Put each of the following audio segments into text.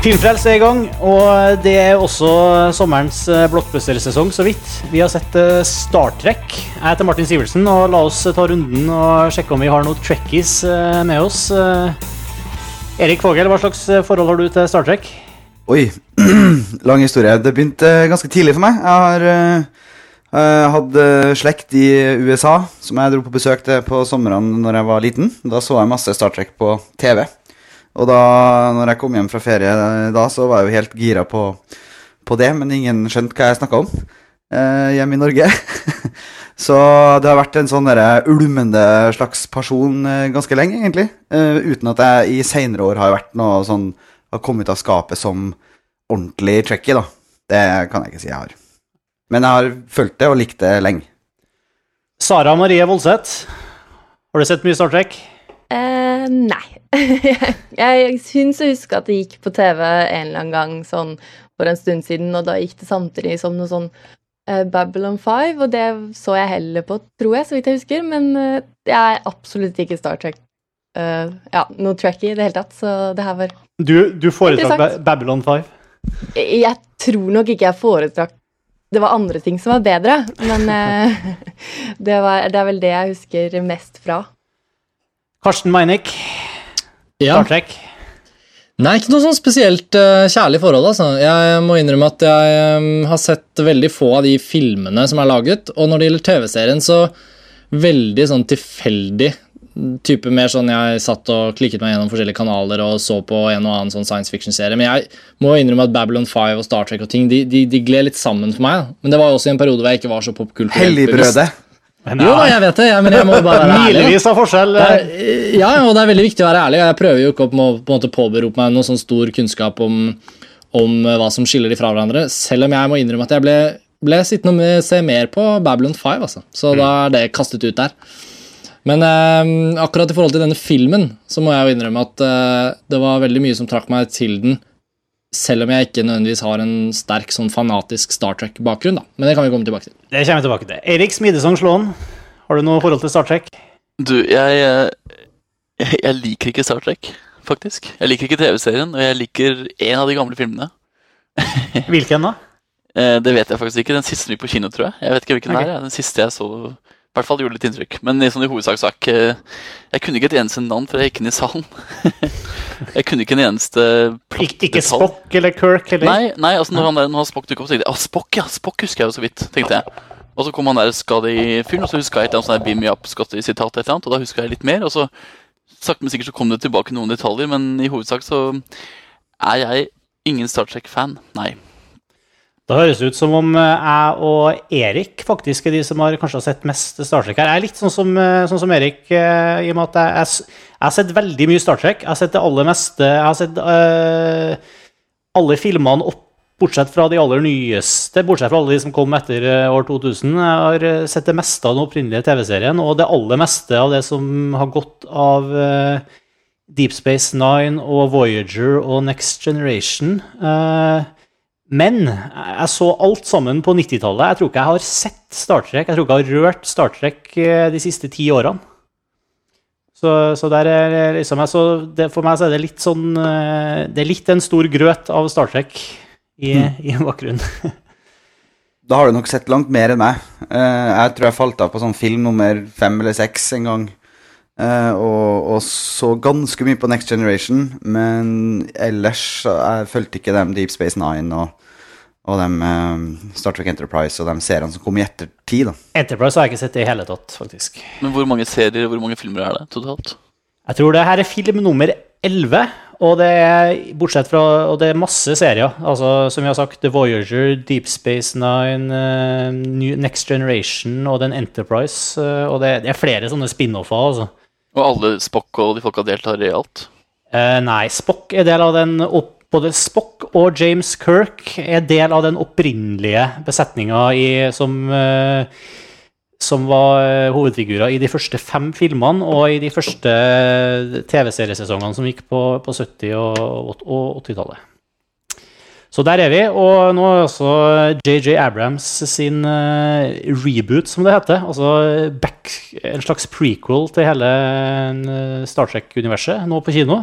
Filmfrelst er i gang, og det er også sommerens eh, så vidt. Vi har sett eh, Star Trek. Jeg heter Martin Sivertsen, og la oss ta runden og sjekke om vi har noen trekkies eh, med oss. Erik Fogel, hva slags forhold har du til Star Trek? Oi, lang historie. Det begynte ganske tidlig for meg. Jeg har uh, hatt slekt i USA som jeg dro på besøk til på somrene når jeg var liten. Da så jeg masse Star Trek på TV. Og da når jeg kom hjem fra ferie da, så var jeg jo helt gira på, på det, men ingen skjønte hva jeg snakka om eh, hjemme i Norge. så det har vært en sånn ulmende slags person eh, ganske lenge, egentlig. Eh, uten at jeg i seinere år har vært noe sånn Har kommet ut av skapet som ordentlig tricky, da. Det kan jeg ikke si jeg har. Men jeg har fulgt det og likt det lenge. Sara Marie Voldseth, har du sett mye Star Trek? Uh, nei. jeg syns å huske at det gikk på TV en eller annen gang sånn for en stund siden, og da gikk det samtidig som noe sånn uh, Babylon 5, og det så jeg heller på, tror jeg, så vidt jeg husker. Men uh, jeg er absolutt ikke Star Trek. ja, noe tracky i det hele tatt, så det her var Du, du foretrakk Babylon 5? Jeg, jeg tror nok ikke jeg foretrakk det var andre ting som var bedre, men det, var, det er vel det jeg husker mest fra. Karsten Meinick, ja. Star Trek. Nei, ikke noe sånn spesielt uh, kjærlig forhold. altså. Jeg må innrømme at jeg um, har sett veldig få av de filmene som er laget. Og når det gjelder TV-serien, så veldig sånn tilfeldig. Type mer sånn jeg satt og klikket meg gjennom forskjellige kanaler og så på en og annen sånn science fiction-serie. Men jeg må innrømme at Babylon 5 og Star Trek og ting, de, de, de gled litt sammen for meg. Men det var jo også i en periode hvor jeg ikke var så popkulturelt bevisst. Men, jo, jeg vet det, jeg, men jeg må bare være ærlig. Milevis av forskjell. Er, ja, og det er veldig viktig å være ærlig. Jeg prøver jo ikke å på måte påberope meg noe sånn stor kunnskap om, om, hva som skiller de fra hverandre, selv om jeg må innrømme at jeg ble, ble sittende og se mer på Babylon 5, altså. Så mm. da er det kastet ut der. Men eh, akkurat i forhold til denne filmen så må jeg jo innrømme at eh, det var veldig mye som trakk meg til den selv om jeg ikke nødvendigvis har en sterk sånn fanatisk Star Trek-bakgrunn. da. Men det kan vi komme tilbake til. Det kommer vi tilbake til. Eirik Smidesong Slåen, har du noe forhold til Star Trek? Du, jeg, jeg, jeg liker ikke Star Trek, faktisk. Jeg liker ikke TV-serien, og jeg liker en av de gamle filmene. Hvilken da? Eh, det vet jeg faktisk ikke. Den siste vi på kino, tror jeg. Jeg vet ikke hvilken okay. det er. Den siste jeg så i hvert fall gjorde litt inntrykk. Men i, sånn, i hovedsak så er ikke Jeg kunne ikke et eneste navn før jeg gikk inn i salen. jeg kunne ikke en eneste plott Ik Ikke Spock eller Kirk eller Nei, nei altså når, han der, når Spock dukket opp, så tenkte jeg ah, Spock, ja, Spock husker jeg jo så vidt. tenkte jeg. Og så kom han der Skadi-fyren, og så huska jeg et eller annet sånn Beam me up Scotty-sitat, et eller annet, og da huska jeg litt mer. Og så sakte, men sikkert så kom det tilbake noen detaljer, men i hovedsak så er jeg ingen Star Trek-fan. Nei. Det høres ut som om eh, jeg og Erik faktisk er de som har kanskje sett mest Star Trek her. Jeg er litt sånn som, eh, sånn som Erik, eh, i og med at jeg, jeg, har sett veldig mye Star Trek. Jeg har sett det aller meste. Jeg har sett øh, alle filmene opp, bortsett fra de aller nyeste. Bortsett fra alle de som kom etter år 2000. Jeg har sett det meste av den opprinnelige TV-serien, og det aller meste av det som har gått av øh, Deep Space Nine og Voyager og Next Generation. Uh, men jeg så alt sammen på 90-tallet. Jeg tror ikke jeg har sett Star Trek. Jeg tror ikke jeg har rørt Star Trek eh, de siste ti årene. Så, så, liksom, så det, for meg så er det litt sånn eh, Det er litt en stor grøt av Star Trek i, mm. i bakgrunnen. Da har du nok sett langt mer enn meg. Eh, jeg tror jeg falt av på sånn film nummer fem eller seks en gang. Og, og, så ganske mye på Next Generation, men ellers jeg fulgte ikke dem Deep Space Nine og og de, uh, Star Trek Enterprise og de seriene som kom i ettertid. da. Enterprise har jeg ikke sett i hele tatt, faktisk. Men hvor mange serier hvor mange filmer er det totalt? Jeg tror det her er film nummer 11, og det er, bortsett fra, og det er masse serier. Altså, som vi har sagt, The Voyager, Deep Space Nine, uh, Next Generation og den Enterprise. Uh, og det, det, er flere sånne spin-offer. altså. Og alle Spock og de folka deltar i alt? nei, Spock er del av den opp både Spock og James Kirk er del av den opprinnelige besetninga som, uh, som var eh, hovedfigurer i de første fem filmene og i de første TV-seriesesongene som gikk på, på 70- og, og 80-tallet. Så der er vi. Og nå er også JJ Abrams sin uh, reboot, som det heter. Altså back, en slags prequel til hele Star Trek-universet, nå på kino.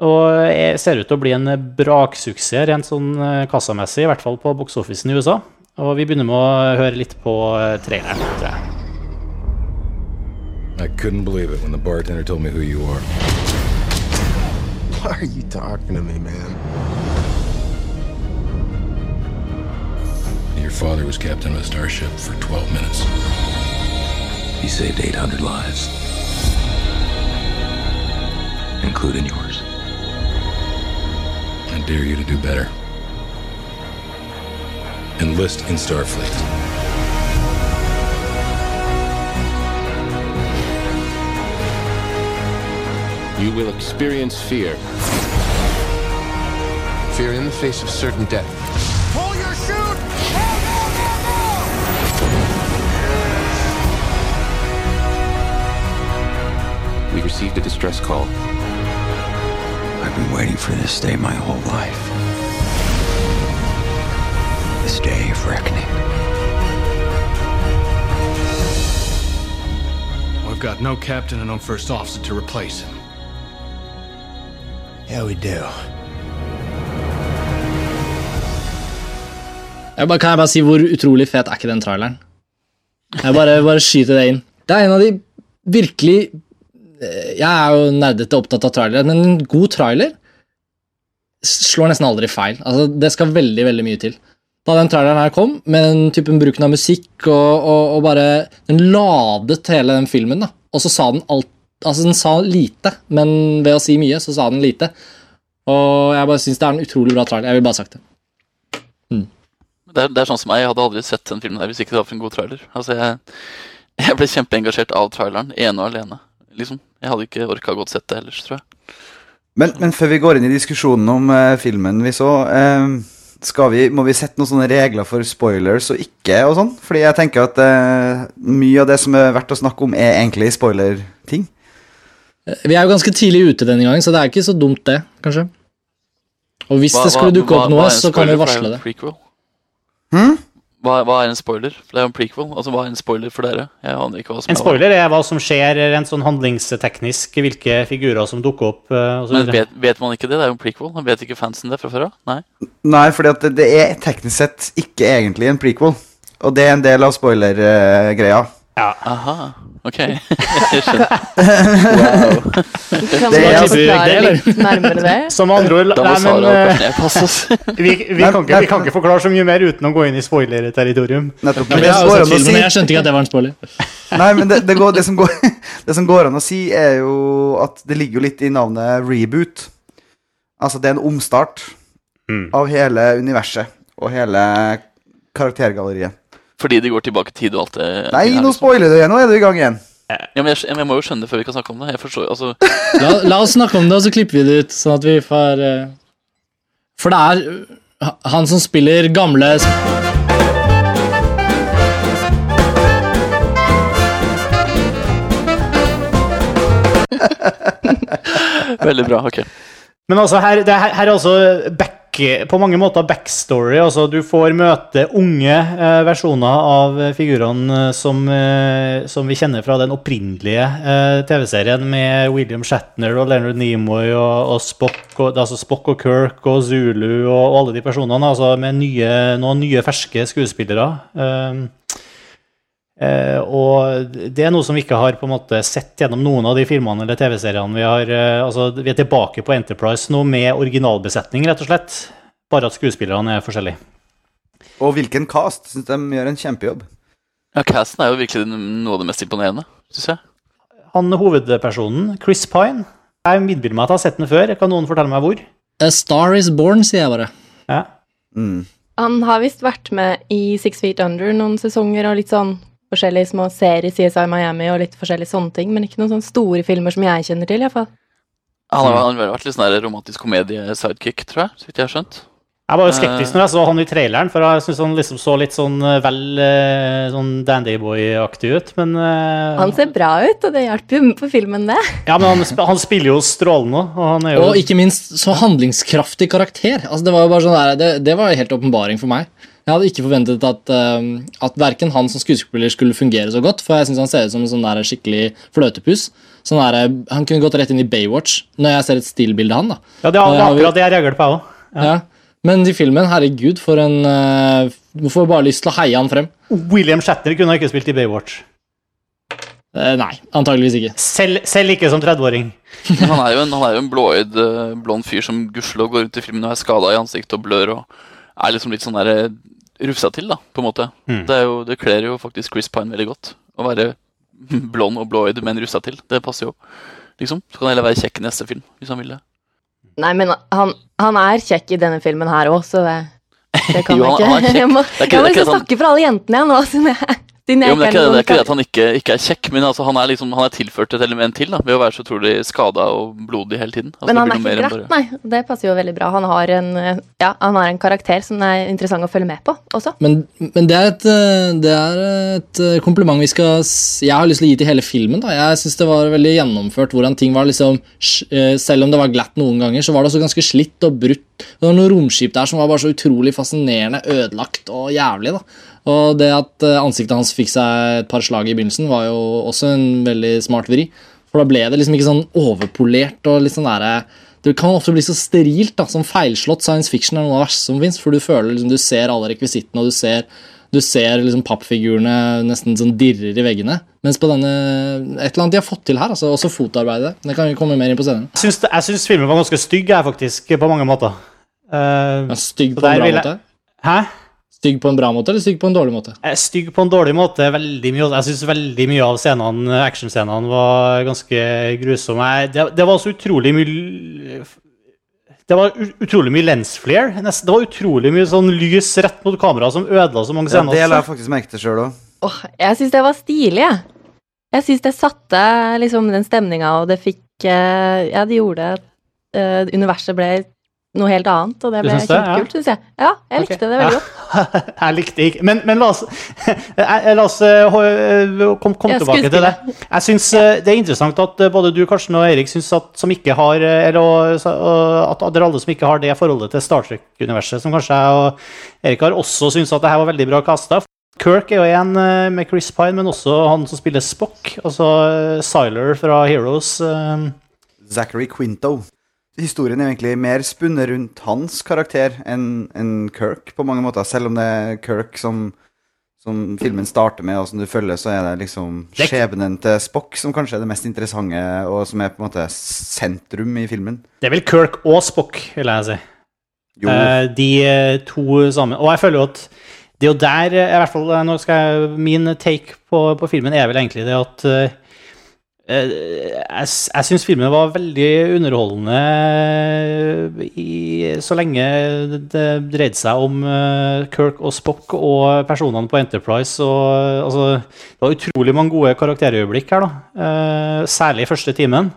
Og er- ser ut til å bli en braksuksess rent sånn eh, kassamessig, i hvert fall på box-officen i USA. Og vi begynner med å høre litt på eh, traileren, tror jeg. I couldn't believe it when the bartender told me who you are. Why are you talking to me, man? Your father was captain of a starship for 12 minutes. He saved 800 lives, including yours. I dare you to do better. Enlist in Starfleet. You will experience fear. Fear in the face of certain death. Pull your chute! We received a distress call. I've been waiting for this day my whole life. This day of reckoning. We've got no captain and no first officer to replace him. Yeah, we do. Jeg bare, kan jeg bare si hvor utrolig fet er ikke den traileren? Jeg bare, bare skyter det inn. Det er en av de virkelig Jeg er jo nerdete opptatt av trailere, men en god trailer slår nesten aldri feil. Altså, det skal veldig, veldig mye til. Da den traileren her kom, med den typen bruken av musikk og, og, og bare Den ladet hele den filmen, da. Og så sa den alt Altså, den sa lite, men ved å si mye, så sa den lite. Og jeg bare syns det er en utrolig bra trailer. Jeg vil bare ha sagt det. Det er, det er sånn som meg, Jeg hadde aldri sett den filmen der hvis ikke det var for en god trailer. Altså, Jeg, jeg ble kjempeengasjert av traileren, ene og alene. liksom. Jeg hadde ikke orka godt sett det ellers, tror jeg. Men, men før vi går inn i diskusjonen om uh, filmen vi så, uh, skal vi, må vi sette noen sånne regler for spoilers og ikke og sånn? Fordi jeg tenker at uh, mye av det som er verdt å snakke om, er egentlig spoiler-ting. Vi er jo ganske tidlig ute denne gangen, så det er ikke så dumt, det, kanskje. Og hvis Hva- det skulle dukke opp noe, så kan vi varsle det. Hm? Hva, hva er en spoiler? For det er jo en prequel. Altså, Hva er en spoiler for dere? Jeg aner ikke hva som En er En spoiler er hva som skjer rent sånn handlingsteknisk, hvilke figurer som dukker opp. eh, og så Men vet, vet man ikke det? Det er jo en prequel. Man Vet ikke fansen det fra før av? Nei. Nei, for det, det er teknisk sett ikke egentlig en prequel. Og det er en del av spoiler-greia. Ja. Aha. Ok. Jeg skjønner. Kan Det du forklare litt nærmere det? Som andre ord Da må Sara men oss. vi, vi, kan ikke, vi kan ikke forklare så mye mer uten å gå inn i spoiler-territorium. Men Men jeg si, jeg skjønte ikke at det var en spoiler. nei, men det, det, går, det, som går, det som går an å si, er jo at det ligger jo litt i navnet reboot. Altså, det er en omstart Mm. av hele universet og hele karaktergalleriet. Fordi de går tilbake i tid og alt det. Nei, det nå liksom- spoiler du igjen. Nå er du i gang igjen. Ja, men jeg, jeg må jo skjønne det før vi kan snakke om det. Jeg forstår, altså, La, la oss snakke om det, og så klipper vi det ut, sånn at vi får uh... For det er han som spiller gamle Veldig bra. ok. Men altså, her, det, her, her er altså back, på mange måter backstory. Altså, du får møte unge eh, versjoner av eh, figurene eh, som, eh, som vi kjenner fra den opprinnelige eh, TV-serien med William Shatner og Leonard Nimoy og, og Spock, og, altså Spock og Kirk og Zulu og, og alle de personene. Altså med nye, noen nye, ferske skuespillere. Eh, Eh, og det er noe som vi ikke har på en måte sett gjennom noen av de filmene eller TV-seriene vi har. Eh, altså, vi er tilbake på Enterprise nå med originalbesetning, rett og slett. Bare at skuespillerne er forskjellige. Og hvilken cast. Syns de gjør en kjempejobb. Ja, Casten er jo virkelig noe av det mest imponerende, syns jeg. Han hovedpersonen, Chris Pine, jeg innbiller meg at jeg har sett den før. Kan noen fortelle meg hvor? A Star Is Born, sier jeg bare. Ja. Mm. Han har visst vært med i Six Feet Under noen sesonger og litt sånn forskjellige små serier, CSI Miami og litt forskjellige sånne ting, men ikke noen sånne store filmer som jeg kjenner til, iallfall. Han har, han har vært litt sånn romantisk komedie-sidekick, tror jeg. Så vidt jeg har skjønt. Jeg var jo skeptisk når jeg så han i traileren, for jeg syns han liksom så litt sånn eh, vel eh, sånn Dandyboy-aktig ut, men eh, Han ser bra ut, og det hjelper jo på filmen, det. Ja, men han, han spiller jo strålende, og han er jo Og ikke minst så handlingskraftig karakter. Altså, det var jo bare sånn der, det, det var helt åpenbaring for meg. Jeg hadde ikke forventet at, uh, at verken han som skuespiller skulle fungere så godt, for jeg syns han ser ut som en sånn der skikkelig fløtepus. Sånn der, han kunne gått rett inn i Baywatch når jeg ser et stillbilde av han. da. Ja, det er Eh, akkurat det jeg reagerte på, jeg òg. Ja. Men i filmen, herregud, for en uh, får bare lyst til å heie han frem. William Shatner kunne ikke spilt i Baywatch. Uh, nei, antageligvis ikke. Selv, selv ikke som 30-åring. Han er jo en, han er jo en blåøyd, eh, blond fyr som gudskjelov går rundt i filmen og er skada i ansiktet og blør og er liksom litt sånn der eh, rufsa til, da, på en måte. Mm. Det, er jo, det kler jo faktisk Chris Pine veldig godt. Å være blond og blåøyd, men russa til. Det passer jo. Liksom. Så kan han heller være kjekk i neste film, hvis han vil det. Nei, men han, han er kjekk i denne filmen her òg, så det, det kan Jo, jeg er ikke. kjekk. Jeg må, jeg må liksom sånn... snakke for alle jentene igjen nå, siden jeg, siden jeg Jo, men det er ikke det, det, er ikke det at han ikke, ikke er kjekk, men altså, han er liksom Han er tilført et element til da, ved å være så utrolig skada og blodig hele tiden. Altså, Men han er ikke mer bare... nei. Det passer jo veldig bra. Han har en, eh, ja, han har en karakter som er interessant å følge med på også. Men, men det, er et, eh, det er et eh, kompliment vi skal Jeg har lyst til å gi til hele filmen. da Jeg synes det var veldig gjennomført hvordan ting var liksom Selv om det var glatt noen ganger, så var det også ganske slitt og brutt. Det var noen romskip der som var bare så utrolig fascinerende, ødelagt og jævlig. da Og det at eh, ansiktet hans fikk seg et par slag i begynnelsen, var jo også en veldig smart vri. For da ble det liksom ikke sånn overpolert og litt sånn derre det kan ofte bli så sterilt. da, Som feilslått science fiction er noe av det verste som fins. For du føler liksom, du ser alle rekvisittene, og du ser, du ser liksom pappfigurene nesten sånn dirrer i veggene. Mens på denne Et eller annet de har fått til her, altså, også fotarbeidet. Det kan vi komme mer inn på senere. Jeg syns, jeg syns filmen var ganske stygg, jeg, faktisk, på mange måter. Uh, ja, stygg på en bra måte? hæ? Stygg på en bra måte, eller stygg på en dårlig måte? Er Stygg på en dårlig måte. veldig mye. Jeg syns veldig mye av scenene, actionscenene var ganske grusomme. Det, det var så utrolig mye Det var utrolig mye lens Det var utrolig mye sånn lys rett mot kamera som ødela så mange Ja, scener. det la jeg faktisk merke til sjøl òg. Oh, jeg syns det var stilig, jeg. Jeg syns det satte liksom den stemninga, og det fikk eh, Ja, det gjorde at eh, universet ble noe helt annet, og det ble kjempekult, ja? syns jeg. Ja, jeg likte det veldig Ja. godt. jeg likte ikke Men, men la oss, eh, la oss komme ho- kom, kom tilbake til det. Jeg syns eh, det er interessant at eh, både du Karsten, og Erik syns at, som ikke har, eh, eller, at dere alle som ikke har det forholdet til Star Trek-universet, som kanskje jeg og Erik har, også syns at det her var veldig bra kasta. Kirk er jo en eh, med Chris Pine, men også han som spiller Spock. Altså Siler fra Heroes. eh, Zachary Quinto. Historien er egentlig mer spunnet rundt hans karakter enn en Kirk, på mange måter. Selv om det er Kirk som, som filmen starter med, og som du følger, så er det liksom skjebnen til Spock som kanskje er det mest interessante, og som er på en måte sentrum i filmen. Det er vel Kirk og Spock, vil jeg si. Jo, Eh, de eh, to sammen. Og jeg føler jo at det er jo der eh, i hvert fall, nå skal jeg, Min take på, på filmen er vel egentlig det at jeg, s- jeg syns filmen var veldig underholdende i, så lenge det dreide seg om eh, Kirk og Spock og personene på Enterprise. Og, altså, det var utrolig mange gode karakterøyeblikk her, da. Eh, særlig i første timen.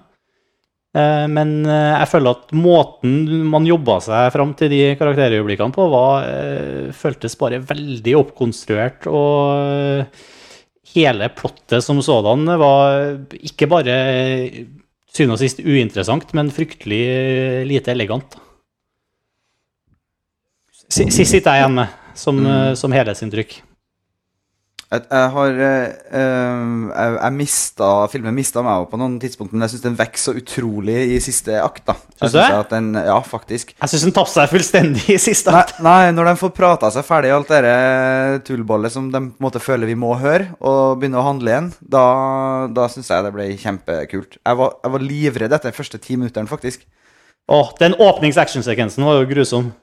Eh, Men eh, jeg føler at måten man jobba seg fram til de karakterøyeblikkene på, var, eh, føltes bare veldig oppkonstruert. Og eh, hele plottet som sådan var ikke bare syvende og sist uinteressant, men fryktelig eh, lite elegant. Sist si- Sitter jeg igjen med som, eh, som helhetsinntrykk. Jeg, jeg har eh, eh, Jeg, jeg mista Filmen mista meg på noen tidspunkt, men jeg syns den vokser så utrolig i siste akt. da Syns du det? Ja, faktisk. Jeg syns den tapte seg fullstendig i siste akt. nei, når de får prata seg ferdig i alt det der tullballet som de på en måte føler vi må høre, og begynner å handle igjen, da, da syns jeg det ble kjempekult. Jeg var, jeg var livredd etter de første ti minuttene, faktisk. Åh, den åpnings-actionsekvensen var jo grusom.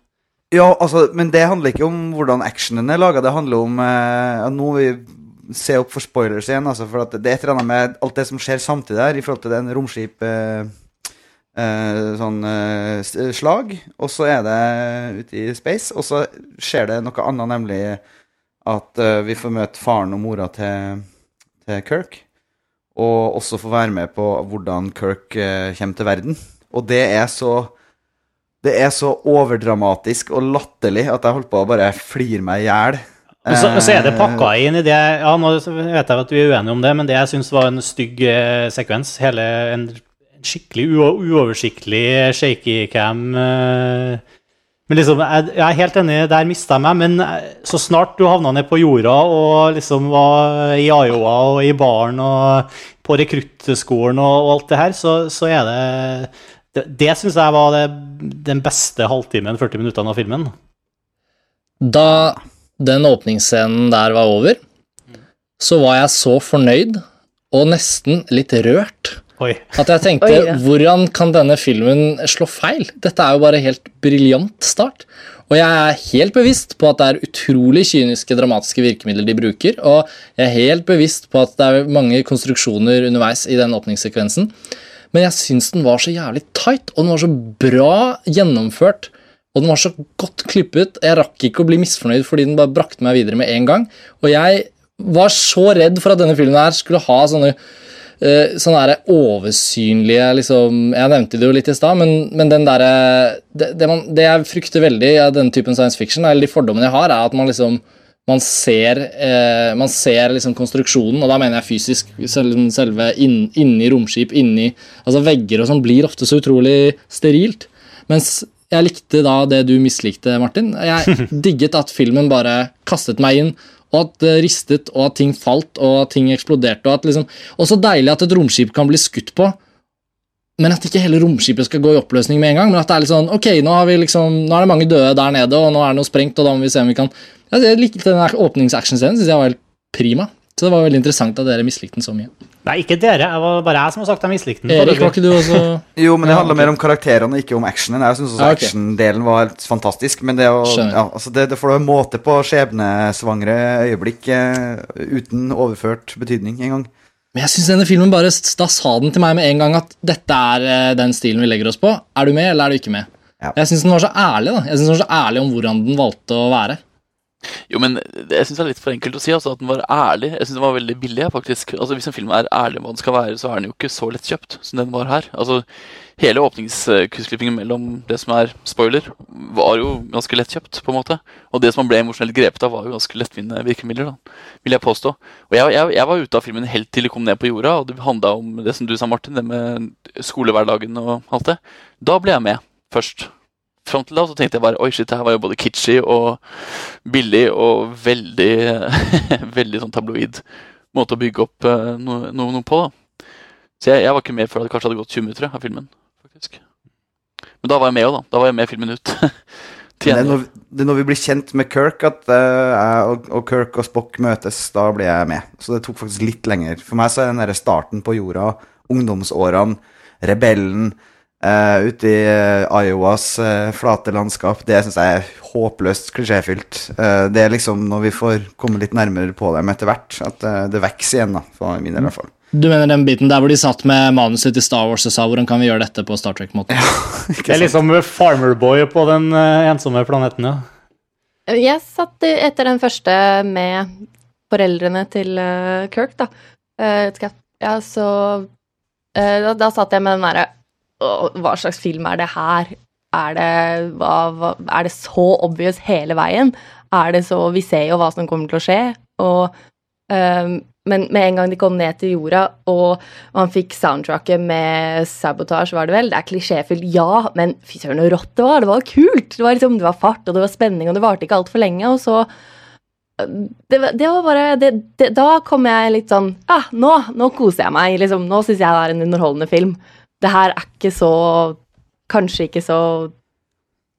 Ja, altså, men det handler ikke om hvordan actionen er laga, det handler om eh, Nå vi se opp for spoilers igjen, altså, for det er et eller annet med alt det som skjer samtidig her, i forhold til den romskip eh, eh, sånn eh, slag, og så er det ute i space, og så skjer det noe annet, nemlig at eh, vi får møte faren og mora til, til Kirk, og også får være med på hvordan Kirk eh, kommer til verden. Og det er så det er så overdramatisk og latterlig at jeg holdt på å bare flire meg i hjel. Og så, så er det Eh, pakka inn i det Ja, nå vet jeg at vi er uenige om det, men det jeg syns var en stygg eh, sekvens Hele en skikkelig uo- uoversiktlig shaky cam eh, Men liksom, jeg, jeg er helt enig, der mista jeg meg. Men eh, så snart du havna ned på jorda og liksom var i Iowa og i baren og på rekruttskolen og, og alt det her, så, så er det Det, det syns jeg var det, den beste halvtimen, 40 minuttene av filmen. Da den åpningsscenen der var over, så var jeg så fornøyd og nesten litt rørt Oi. at jeg tenkte Oi, ja. hvordan kan denne filmen slå feil? Dette er jo bare helt briljant start. Og jeg er helt bevisst på at det er utrolig kyniske, dramatiske virkemidler de bruker, og jeg er helt bevisst på at det er mange konstruksjoner underveis i den åpningssekvensen, men jeg syns den var så jævlig tight, og den var så bra gjennomført. Og den var så godt klippet. Jeg rakk ikke å bli misfornøyd fordi den bare brakte meg videre med en gang. Og jeg var så redd for at denne filmen her skulle ha sånne eh, sånne der oversynlige liksom, Jeg nevnte det jo litt i stad, men, men den derre det, det, man- det jeg frykter veldig av denne typen science fiction, eller de fordommene jeg har, er at man liksom man ser, eh, man ser liksom konstruksjonen, og da mener jeg fysisk. Selve, selve inn, inni romskip, inni altså Vegger og sånn blir ofte så utrolig sterilt. Mens jeg likte da det du mislikte, Martin. Jeg digget at filmen bare kastet meg inn, og at det ristet, og at ting falt, og at ting eksploderte. Og at liksom, og så deilig at et romskip kan bli skutt på, men at ikke hele romskipet skal gå i oppløsning med en gang. Men at det er litt sånn Ok, nå, har vi liksom, nå er det mange døde der nede, og nå er det noe sprengt, og da må vi se om vi kan ja, Jeg likte den åpningsactionscenen, syns jeg var helt prima. Så det var veldig interessant at dere mislikte den så mye. Nei, ikke dere. Det var bare jeg som har sagt jeg mislikte den. Erik, var ikke du også Jo, men det Ja, handler mer om karakterene, ikke om actionen. Jeg syns også Ja, ok. actiondelen var helt fantastisk. Men det, å, ja, altså det, det får du en måte på skjebnesvangre øyeblikk uh, uten overført betydning engang. Men jeg synes denne filmen bare Da sa den til meg med en gang at dette er eh, den stilen vi legger oss på. Er du med, eller er du ikke med? Ja. Jeg syns den var så ærlig da Jeg synes den var så ærlig om hvordan den valgte å være. Jo, men jeg syns det er litt for enkelt å si altså, at den var ærlig. Jeg synes den var veldig billig, faktisk. Altså, Hvis en film er ærlig om hva den skal være, så er den jo ikke så lettkjøpt som den var her. Altså, Hele åpningskussklippingen mellom det som er spoiler, var jo ganske lettkjøpt, på en måte. Og det som man ble emosjonelt grepet av, var jo ganske lettvinte virkemidler, da, vil jeg påstå. Og jeg, jeg, jeg var ute av filmen helt til de kom ned på jorda, og det handla om det som du sa, Martin, det med skolehverdagen og alt det. Da ble jeg med, først. Fram til da så tenkte jeg bare oi shit, det her var jo både kitschy og billig og veldig veldig sånn tabloid måte å bygge opp eh, noe, no, no på. da. Så jeg, jeg var ikke med før det kanskje hadde gått 20 minutter av filmen. Faktisk. Men da var jeg med òg, da. Da var jeg med filmen ut. Det er, når, det er når vi blir kjent med Kirk at uh, og, Kirk og Spock møtes. Da blir jeg med. Så det tok faktisk litt lenger. For meg så er den der starten på jorda, ungdomsårene, rebellen uh, ute i eh, Iowas uh, flate landskap, det syns jeg er håpløst klisjéfylt. Det er liksom når vi får komme litt nærmere på dem etter hvert, at det vokser igjen, da, for min del i hvert fall. Du mener den biten der hvor de satt med manuset til Star Wars og sa hvordan kan vi gjøre dette på Star Trek-måten? Ja, Det er liksom Farmerboy på den eh, ensomme planeten, ja. Jeg satt etter den første med foreldrene til eh, Kirk, da. Eh, ja, så eh, da, da satt jeg med den derre Hva slags film er det her? Er det, hva, hva, er det så obvious hele veien? Er det så Vi ser jo hva som kommer til å skje. Og, eh, men med en gang de kom ned til jorda, og man fikk soundtracket med Sabotage, var det vel? Det er klisjéfylt, ja, men fy søren så rått det var. Det var kult. Det var, liksom, det var fart, og det var spenning, og det varte ikke altfor lenge. Og så det, det var bare det, det, Da kom jeg litt sånn Ja, nå, nå koser jeg meg. Liksom, nå syns jeg det er en underholdende film. Det her er ikke så Kanskje ikke så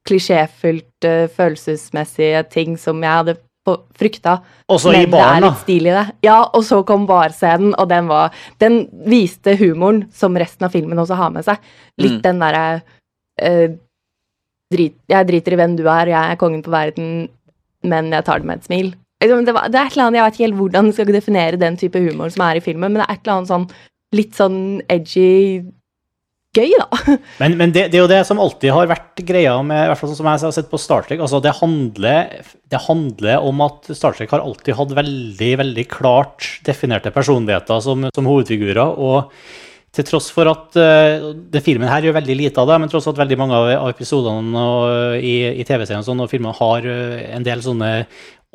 klisjéfylt, uh, følelsesmessige ting som jeg hadde frykta. Også Men i det er litt stil i det. Ja, og så kom barscenen, og den var Den viste humoren som resten av filmen også har med seg. Litt Mm. den derre eh, drit, Jeg driter i hvem du er, jeg er kongen på verden, men jeg tar det med et smil. Liksom, Det, var, det er et eller annet, Jeg vet ikke helt hvordan jeg skal definere den type humor som er i filmen, men det er et eller annet sånn litt sånn edgy gøy, da. Men, men det, det er jo det som alltid har vært greia med i hvert fall sånn som jeg har sett på Star Trek. altså Det handler, det handler om at Star Trek har alltid hatt veldig veldig klart definerte personligheter som, som hovedfigurer. og til tross for at uh, det filmen her gjør veldig lite av det, men tross at veldig mange av, episodene og, i, i TV-serien og sånn, og filmene har uh, en del sånne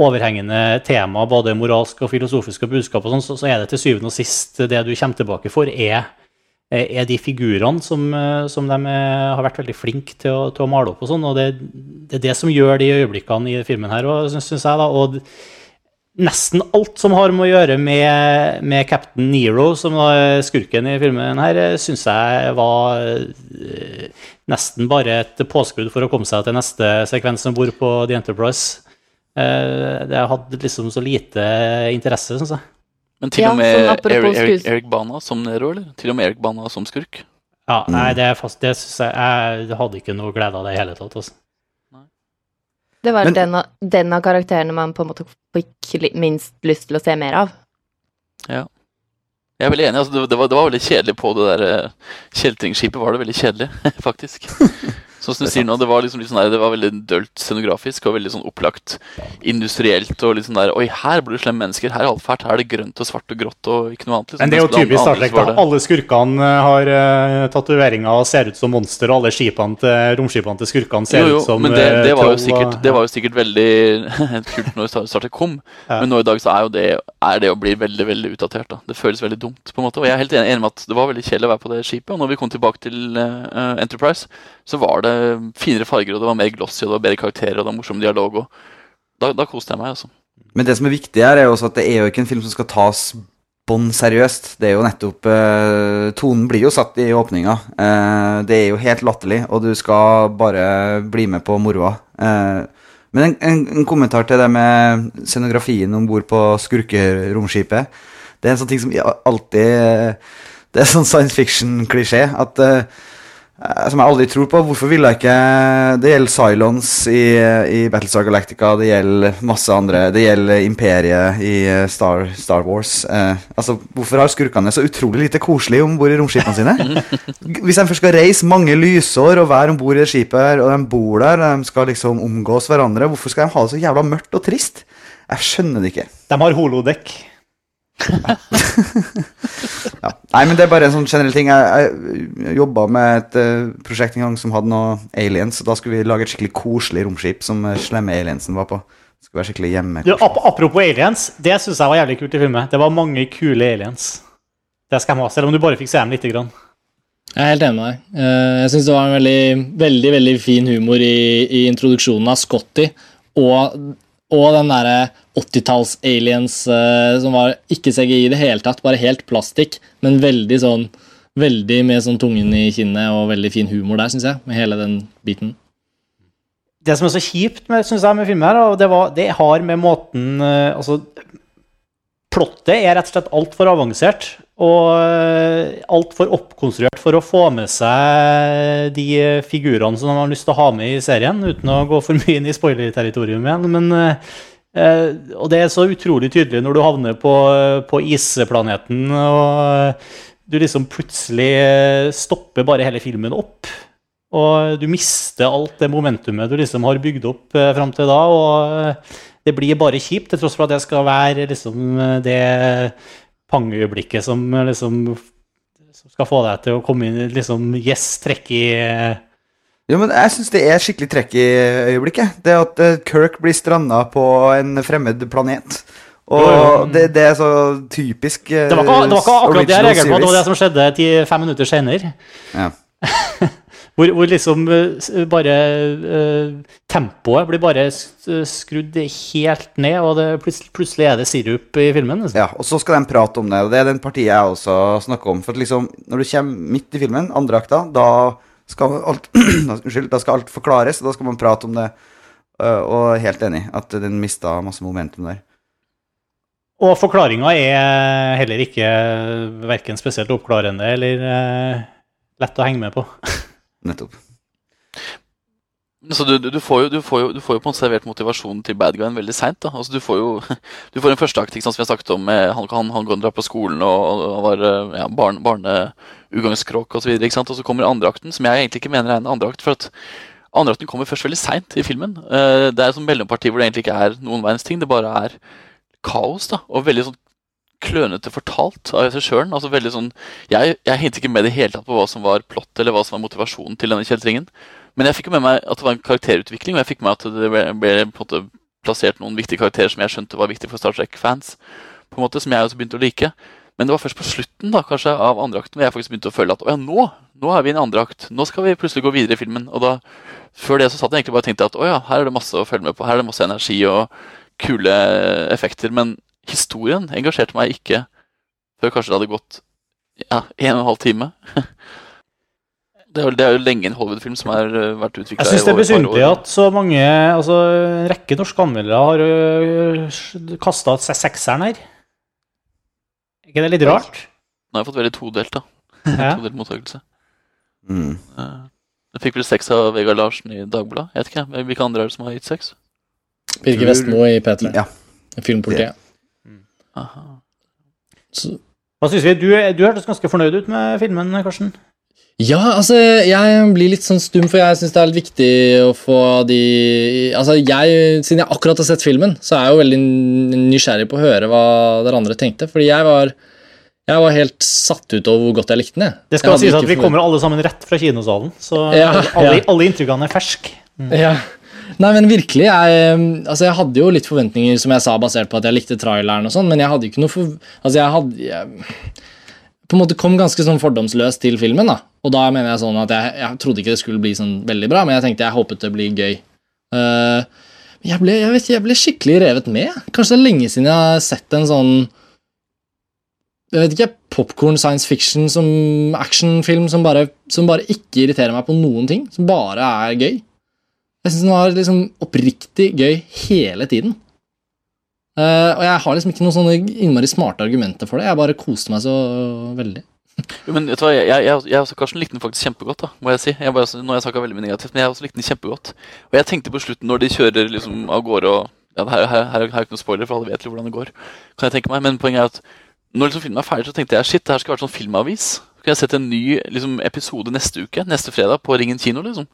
overhengende tema, både moralsk og filosofisk og budskap, og sånn, så, så er det til syvende og sist det du kommer tilbake for, er er de figurene som, eh, som de eh, har vært veldig flinke til å, til å male opp. og sånn, og det, det er det som gjør de øyeblikkene i filmen her, syns jeg. da, og Nesten alt som har med å gjøre med, med Captain Nero, som er skurken i filmen her, syns jeg var eh, nesten bare et påskudd for å komme seg til neste sekvens om bord på The Enterprise. Det hadde liksom så lite interesse, syns jeg. Men til Ja, og med sånn Eric, Eric, Eric Bana som Nero, eller? Til og med Eric Bana som skurk? Ja, nei, det, er fast, det synes jeg, jeg hadde ikke noe glede av det i hele tatt. Altså. Det var Men- den, av, den av karakterene man på en måte fikk minst lyst til å se mer av. Ja. Jeg er veldig enig. Altså, det, det, var, det var veldig kjedelig på det der eh, kjeltringskipet. var det veldig kjedelig, faktisk. Sånn som du sier nå, det var liksom litt sånn der, det var veldig dølt scenografisk og veldig sånn opplagt industrielt. og sånn der, Oi, her blir det slemme mennesker. Her er alt fælt. Her er det grønt og svart og grått og ikke noe annet. liksom. Men det er jo typisk Star Trek. da. Alle skurkene eh, har uh, tatoveringer og ser ut som monster, og alle skipene til, romskipene til skurkene ser Jo, jo, ut som men det, eh, det, var jo sikkert, det var jo sikkert veldig kult når Star Star Trek kom. Ja. Men nå i dag så er jo det, er det å bli veldig veldig utdatert. da. Det føles veldig dumt. på en måte. Og jeg er helt enig enig med at det var veldig kjedelig å være på det skipet. Og når vi kom tilbake til uh, Enterprise, så var det finere farger, og det var mer glossy, og det var bedre karakterer, og det var morsom dialog. og Da, da koste jeg meg, altså. Men det som er viktig her, er jo også at det er jo ikke en film som skal tas bånn seriøst. Det er jo nettopp eh, Tonen blir jo satt i åpninga. Eh, det er jo helt latterlig, og du skal bare bli med på moroa. Eh, men en, en, en kommentar til det med scenografien om bord på skurkeromskipet. Det er en sånn ting som alltid Det er sånn science fiction-klisjé at eh, Eh, Som jeg aldri tror på. Hvorfor ville jeg ikke Det gjelder Cylons i, i Battlestar Galactica, det gjelder masse andre Det gjelder Imperiet i eh, Star, Star Wars. Eh, altså, Hvorfor har skurkene så utrolig lite koselig om bord i romskipene sine? Hvis de først skal reise mange lysår og være om bord i det skipet, her, og de bor der, og de skal liksom omgås hverandre, hvorfor skal de ha det så jævla mørkt og trist? Jeg skjønner det ikke. De har holodekk. Ja. Nei, men det er bare en sånn generell ting. Jeg, jeg jobba med et uh, prosjekt en gang som hadde noe aliens, og da skulle vi lage et skikkelig koselig romskip som eh, slemme aliensen var på. Det skulle være skikkelig hjemme. Du, ap apropos aliens, det syns jeg var jævlig kult i filmen. Det var mange kule aliens. Det skal jeg ha, selv om du bare fikk se dem lite grann. Jeg er helt enig med deg. Eh, Jeg syns det var en veldig, veldig veldig fin humor i, i introduksjonen av Scotty og, og den derre 80-talls-aliens uh, som var ikke CGI i det hele tatt, bare helt plastikk, men veldig sånn Veldig med sånn tungen i kinnet og veldig fin humor der, syns jeg, med hele den biten. Det som er så kjipt med, synes jeg, med filmen, her, og det, det har med måten uh, Altså, plottet er rett og slett altfor avansert og uh, altfor oppkonstruert for å få med seg de figurene som de har lyst til å ha med i serien, uten å gå for mye inn i spoiler-territorium igjen. Men, eh, eh, og det er så utrolig tydelig når du havner på, på isplaneten og eh, du liksom plutselig eh, stopper bare hele filmen opp. Og du mister alt det momentumet du liksom har bygd opp eh, fram til da. Og eh, det blir bare kjipt, til tross for at det skal være liksom eh, det pangøyeblikket som eh, liksom som skal få deg til å komme inn liksom Yes, trekk i eh, Jo, men jeg syns det er skikkelig trekk i øyeblikket. Det at eh, Kirk blir stranda på en fremmed planet. Og Jo, jo. Det, det er så typisk Det var ikke, det var ikke akkurat det jeg reagerte på, det var det som skjedde ti, fem minutter senere. Ja. Hvor, hvor liksom eh, bare uh, Tempoet blir bare skrudd helt ned, og det, plutselig, er det sirup i filmen. Liksom. Ja, og så skal de prate om det, og det er den partiet jeg også snakker om. For at liksom, når du kommer midt i filmen, andre akta, da skal alt Unnskyld, da skal alt forklares, og da skal man prate om det. Uh, og helt enig at den mista masse momentum der. Og forklaringa er heller ikke verken spesielt oppklarende eller uh, lett å henge med på. Nettopp. Så du, du, får jo, du, får jo, du får jo på en servert motivasjonen til bad guyen veldig seint. Altså, du får jo du får en førsteakt som vi har snakket om. Han, han, han går og drar på skolen og, og var ja, barn, barneugangskråk osv. Og, så og så kommer andreakten, som jeg egentlig ikke mener er en andreakt. For at andreakten kommer først veldig seint i filmen. Eh, det er et mellomparti hvor det egentlig ikke er noen verdens ting. Det bare er kaos. da, Og veldig sånn klønete fortalt av regissøren. Altså veldig sånn, jeg, jeg hintet ikke med det hele tatt på hva som var plott eller hva som var motivasjonen til denne kjeltringen. Men jeg fikk med meg at det var en karakterutvikling, og jeg fikk med at det ble, ble måte plassert noen viktige karakterer som jeg skjønte var viktige for Star Trek-fans, på en måte, som jeg også begynte å like. Men det var først på slutten da, kanskje av andre akten hvor jeg faktisk begynte å føle at å ja, nå, nå er vi i en andre akt. Nå skal vi plutselig gå videre i filmen. Og da, før det så satt jeg egentlig bare og tenkte at å ja, her er det masse å følge med på. Her er det masse energi og kule effekter. Men historien engasjerte meg ikke før kanskje det hadde gått ja, en og en halv time. Det er jo, det er jo lenge en Hollywood-film som har øh, vært utvikla Jeg syns det er besynderlig at så mange Altså, en rekke norske anmeldere har kasta seg sekseren her. Er ikke det litt rart? Nå har jeg fått veldig todelt, da. Ja. Todelt mottakelse. Mm. Eh, Jeg fikk vel seks av Vegard Larsen i Dagbladet. Jeg vet ikke. Hvilke andre er det som har gitt seks? Birger Vestmo i P3. Ja. Filmpolitiet. Aha. Så, Hva synes vi? Du, du hørtes ganske fornøyd ut med filmen, Karsten. Ja, altså, jeg blir litt sånn stum, for jeg syns det er litt viktig å få de Altså, jeg, siden jeg akkurat har sett filmen, så er jeg jo veldig nysgjerrig på å høre hva dere andre tenkte. Fordi jeg var Jeg var helt satt ut over hvor godt jeg likte den. jeg. Det skal sies at vi kommer alle sammen rett fra kinosalen, så Ja, alle, ja. alle inntrykkene er ferske. Ja. Nei, men virkelig, jeg, altså jeg hadde jo litt forventninger, som jeg sa, basert på at jeg likte traileren og sånn, men jeg hadde ikke noe for... Altså, jeg hadde... Jeg, på en måte kom ganske sånn fordomsløst til filmen, da. Og da mener jeg sånn at jeg, jeg trodde ikke det skulle bli sånn veldig bra, men jeg tenkte jeg håpet det blir gøy. Uh, jeg ble, jeg, vet, jeg ble skikkelig revet med. Kanskje det er lenge siden jeg har sett en sånn jeg vet ikke, popcorn science fiction som actionfilm som som bare ikke irriterer meg på noen ting. Som bare er gøy. Jeg syns den var liksom oppriktig gøy hele tiden. Uh, og jeg har liksom ikke noen sånne innmari smarte argumenter for det. Jeg bare koste meg så veldig. Jo, Men vet du hva, jeg, jeg, jeg, jeg også, Karsten likte den faktisk kjempegodt, da, må jeg si. Jeg bare, nå har jeg snakka veldig mye negativt, men jeg også likte den kjempegodt. Og jeg tenkte på slutten, når de kjører liksom av gårde og ja, her, her, her, er ikke noe spoiler, for alle vet jo hvordan det går. Kan jeg tenke meg, Men poenget er at når liksom filmen er ferdig, så tenkte jeg shit, det her skal være sånn filmavis. Så kan jeg sette en ny liksom, episode neste uke, neste fredag, på Ringen kino, liksom.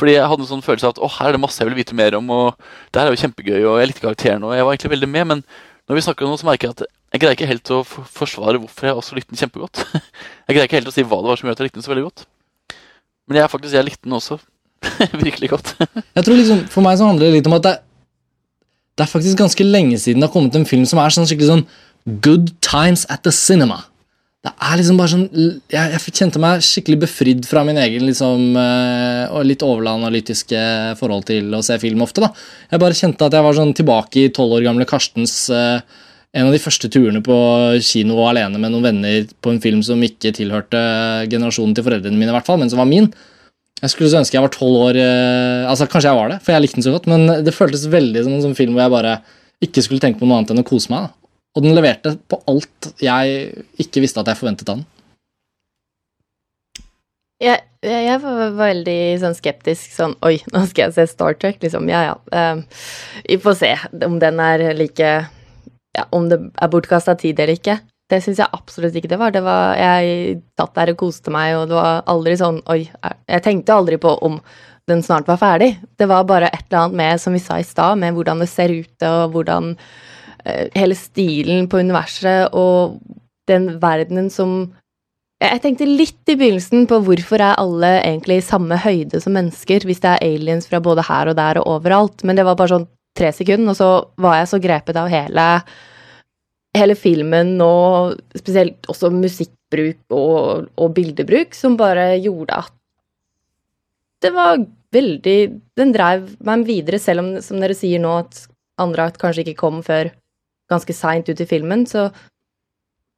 Fordi jeg hadde en sånn følelse av at å, her er det masse jeg vil vite mer om, og det her er jo kjempegøy, og jeg likte karakteren, og jeg var egentlig veldig med, men når vi snakker om noe, så merker jeg at jeg greier ikke helt å forsvare hvorfor jeg også likte den kjempegodt. jeg greier ikke helt å si hva det var som gjorde at jeg likte den så veldig godt. Men jeg, faktisk, jeg likte den også virkelig godt. Jeg tror liksom, For meg så handler det litt om at det, det er faktisk ganske lenge siden det har kommet en film som er sånn skikkelig sånn good times at the cinema. Det er liksom bare sånn Jeg, jeg kjente meg skikkelig befridd fra min egen liksom eh, og litt overanalytiske forhold til å se film ofte. da. Jeg bare kjente at jeg var sånn tilbake i tolv år gamle Karstens eh, en av de første turene på kino alene med noen venner på en film som ikke tilhørte generasjonen til foreldrene mine, i hvert fall, men som var min. Jeg skulle så ønske jeg var tolv år eh, Altså Kanskje jeg var det, for jeg likte den så godt, men det føltes veldig som en sånn film hvor jeg bare ikke skulle tenke på noe annet enn å kose meg. da. Og den leverte på alt jeg ikke visste at jeg forventet av den. Jeg, jeg var veldig sånn skeptisk sånn Oi, nå skal jeg se Star Trek, liksom. Ja, ja. vi vi får se om den er like ja, Om det er bortkasta tid eller ikke. Det syns jeg absolutt ikke det var. det var. Jeg satt der og koste meg, og det var aldri sånn Oi. Jeg tenkte aldri på om den snart var ferdig. Det var bare et eller annet med, som vi sa i stad, med hvordan det ser ut, og hvordan hele stilen på universet og den verdenen som jeg tenkte litt i begynnelsen på hvorfor er alle egentlig i samme høyde som mennesker, hvis det er aliens fra både her og der og overalt, men det var bare sånn tre sekunder, og så var jeg så grepet av hele, hele filmen og spesielt også musikkbruk og, og bildebruk, som bare gjorde at det var veldig Den dreiv meg videre, selv om, som dere sier nå, at andre akt kanskje ikke kom før ganske seint ut i filmen, så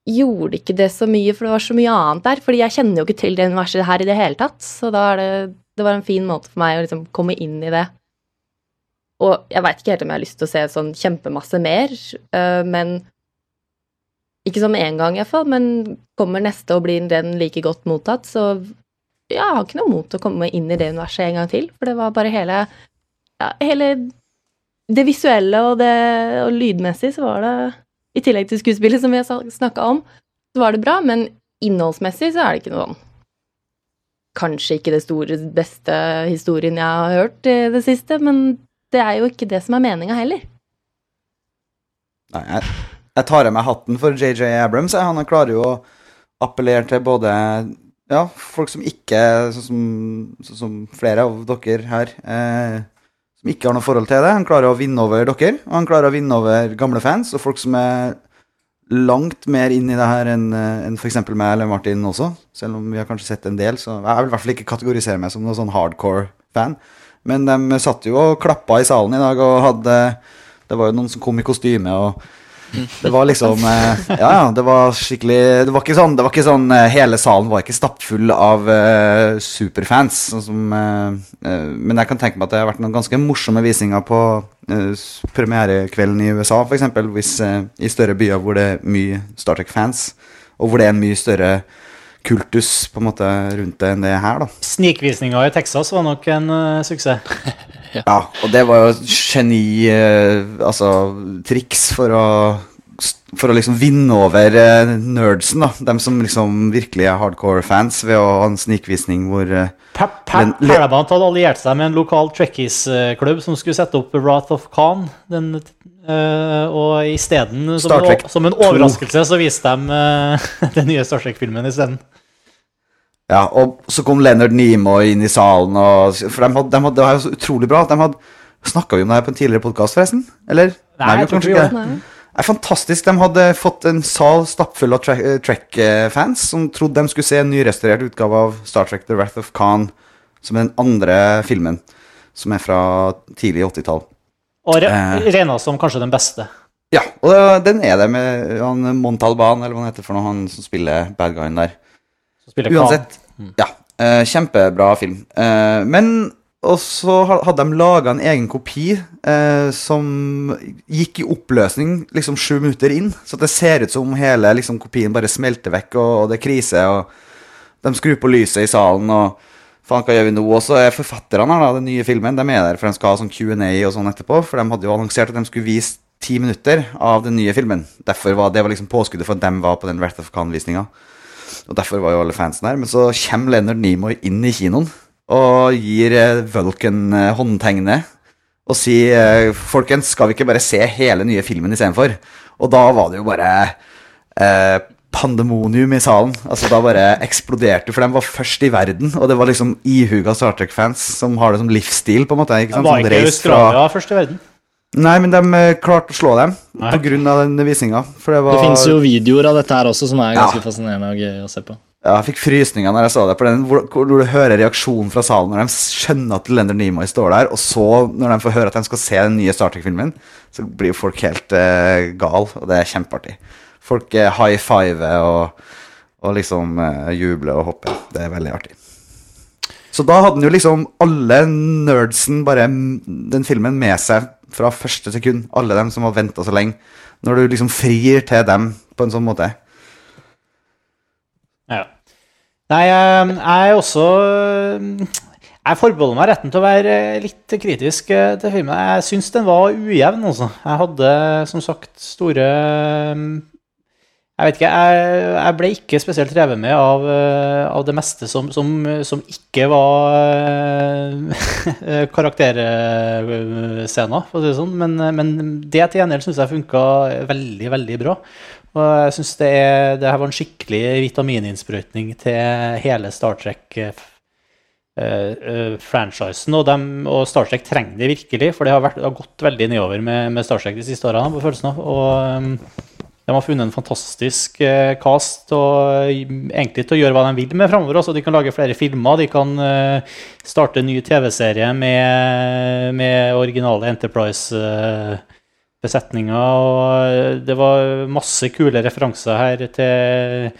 gjorde ikke det så mye, for det var så mye annet der. Fordi jeg kjenner jo ikke til det universet her i det hele tatt, så da er det Det var en fin måte for meg å liksom komme inn i det. Og jeg veit ikke helt om jeg har lyst til å se sånn kjempemasse mer, øh, men Ikke som en gang, iallfall, men kommer neste og blir den like godt mottatt, så jeg har ikke noe mot å komme inn i det universet en gang til, for det var bare hele ja, hele det visuelle og det og lydmessig så var det i tillegg til skuespillet, som vi har snakka om, så var det bra, men innholdsmessig så er det ikke noe sånn Kanskje ikke det store, beste historien jeg har hørt i det siste, men det er jo ikke det som er meninga heller. Nei, jeg, jeg tar av meg hatten for JJ Abrams. Han klarer jo å appellere til både ja, folk som ikke Sånn som, sånn som flere av dere her eh, som ikke har noe forhold til det. Han klarer å vinne over dere, og han klarer å vinne over gamle fans og folk som er langt mer inn i det her enn en enn f.eks. meg eller Martin også. Selv om vi har kanskje sett en del, så jeg vil i hvert fall ikke kategorisere meg som noen sånn hardcore-fan. Men de satt jo og klappa i salen i dag og hadde Det var jo noen som kom i kostyme og det var liksom eh, Ja, ja, det var skikkelig Det var ikke sånn, var ikke sånn eh, Hele salen var ikke stappfull av uh, superfans. Sånn som, uh, men jeg kan tenke meg at det har vært noen ganske morsomme visninger på premierekvelden i USA, f.eks. Eh, i større byer hvor det er mye Star Trek-fans, og hvor det er en mye større kultus på en måte rundt det enn det er her, da. Snikvisninga i Texas var nok en uh, suksess. Ja, og det var jo geni uh, Altså triks for å For å liksom vinne over uh, nerdsen, da. Dem som liksom virkelig er hardcore-fans, ved å ha en snikvisning hvor Paramount hadde alliert seg med en lokal Trekkies-klubb som skulle sette opp Wrath of Khan. Den, uh, og isteden, som, en som en 2. overraskelse, så viste de den nye Star Trek-filmen isteden. Ja, og så kom Leonard Nimoy inn i salen, og For de hadde, de hadde, det var jo så utrolig bra. De hadde Snakka vi om det her på en tidligere podkast, forresten? Eller? Nei, jeg tror ikke det. Er fantastisk. De hadde fått en sal stappfull av eh, Trek-fans som trodde de skulle se en nyrestaurert utgave av Star Trek The Wrath of Khan, som er den andre filmen, som er fra tidlig 80-tall. Og re Eh. regna som kanskje den beste. Ja, og den er det med han Montalban, eller hva han heter for noe, han som spiller bad guyen der. Uansett, ja. eh, kjempebra film. Eh, men og så hadde de laga en egen kopi eh, som gikk i oppløsning liksom sju minutter inn. Så det ser ut som hele liksom, kopien bare smelter vekk, og, og det er krise. Og de skrur på lyset i salen, og faen, hva gjør vi nå? Og så er forfatterne her, da, den nye filmen, de er der for de skal ha sånn Q&A og sånn etterpå. For de hadde jo annonsert at de skulle vise ti minutter av den nye filmen. Derfor var det var liksom påskuddet for at de var på den Wrath of Khan-visninga. Og derfor var jo alle fansen her. Men så kommer Leonard Nimoy inn i kinoen og gir eh, Vulcan eh, håndtegnet og sier eh, Folkens, skal vi ikke bare se hele nye filmen istedenfor? Og da var det jo bare eh, pandemonium i salen. Altså Da bare eksploderte For de var først i verden, og det var liksom ihuga Star Trek-fans som har det som livsstil, på en måte. Ikke Det sant? var ikke Australia fra- først i verden. Nei, men de eh, klarte å slå dem pga. på grunn av den visninga. Det var Det finnes jo videoer av dette her også som er ganske Ja. fascinerende og gøy å se på. Ja, jeg fikk frysninger når jeg så det. På den, hvor, hvor du hører reaksjonen fra salen når de skjønner at Lender Nimoy står der, og så, når de får høre at de skal se den nye Star Trek-filmen, så blir jo folk helt eh, gal, og det er kjempeartig. Folk eh, high fiver og, og liksom eh, jubler og hopper. Det er veldig artig. Så da hadde den jo liksom alle nerdsen bare den filmen med seg fra første sekund. Alle dem som har venta så lenge. Når du liksom frir til dem på en sånn måte. Ja. Nei, eh, jeg er også eh, Jeg forbeholder meg retten til å være eh, litt kritisk til filmen. Jeg syns den var ujevn, altså. Jeg hadde som sagt store Jeg vet ikke, jeg, jeg ble ikke spesielt revet med av, eh, av det meste som, som, som ikke var eh, karakterscener, for å si det sånn. Men, men det til gjengjeld syns jeg funka veldig, veldig bra. Og jeg syns det, det her var en skikkelig vitamininnsprøytning til hele Star Trek. eh, eh, eh, franchisen, og, og Star Trek trenger det virkelig, for det har, vært, det har gått veldig nedover med, med Star Trek de siste årene. på følelsen av, og um, De har funnet en fantastisk eh, cast og eh, egentlig til å gjøre hva de vil med framover. De kan lage flere filmer, de kan eh, starte en ny TV-serie med, med originale Enterprise-besetninger. det var masse kule referanser her til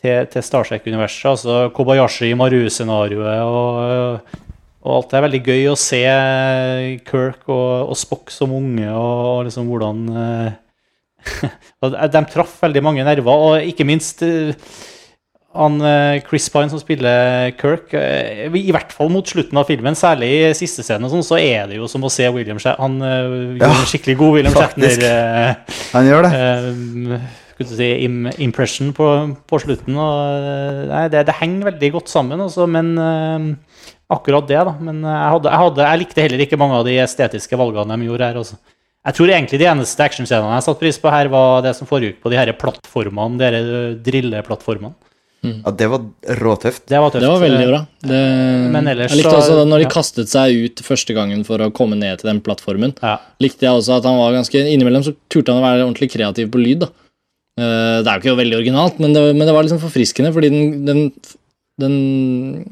til, til Star Trek-universet. Altså Kobayashi Maru-scenarioet og, og alt det er veldig gøy å se Kirk og, og Spock som unge, og, og liksom hvordan De traff veldig mange nerver, og ikke minst eh, han eh, Chris Pine som spiller Kirk, eh, i hvert fall mot slutten av filmen, særlig i siste scenen, og sånn, så er det jo som å se William Shat Han gjør Ja, en skikkelig god William. Shatner. Han gjør det. du si, im impression på, på slutten. Og, nei, det, det henger veldig godt sammen, også, men eh, akkurat det, da. Men jeg, hadde, jeg, hadde, jeg likte heller ikke mange av de estetiske valgene de gjorde her. Altså. Jeg tror egentlig de eneste actionscenene jeg satte pris på her, var det som foregikk på de her plattformene, de her drilleplattformene. Ja, det var råtøft. Det var tøft. Det var veldig bra. Det, Men ellers jeg likte også da når de ja. kastet seg ut første gangen for å komme ned til den plattformen. Ja. Likte jeg også at han var ganske Innimellom så turte han å være ordentlig kreativ på lyd. da Eh, det er jo ikke veldig originalt, men det, men det var liksom forfriskende, fordi den, den, den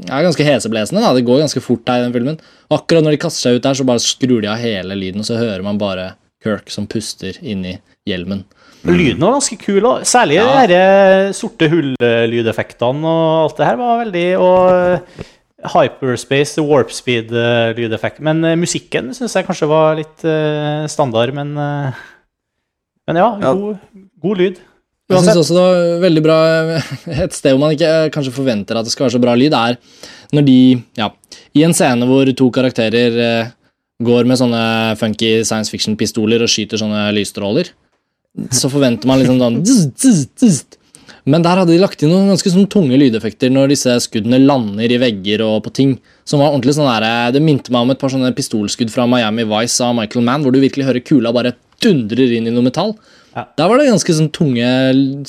er ganske heseblesende. da, Det går ganske fort her i den filmen. Akkurat når de kaster seg ut der, så bare skrur de av hele lyden, og så hører man bare Kirk som puster inni hjelmen. Lyden var ganske kul, og særlig Ja. de her sorte hull-lydeffektene og alt det her var veldig Og hyperspace, warp speed-lydeffekt. Men eh, musikken syns jeg kanskje var litt eh, standard, men eh, Men ja, Ja. god, god lyd. Jeg synes også det var veldig bra Et sted hvor man ikke eh, kanskje forventer at det skal være så bra lyd, er når de Ja, i en scene hvor to karakterer eh, går med sånne funky science fiction-pistoler og skyter sånne lysstråler, så forventer man liksom sånn. Men der hadde de lagt inn noen ganske sånn tunge lydeffekter når disse skuddene lander i vegger og på ting. Som var ordentlig sånn der, Det minte meg om et par sånne pistolskudd fra Miami Vice av Michael Mann, hvor du virkelig hører kula bare dundrer inn i noe metall. Ja. Der var det ganske sånn tunge,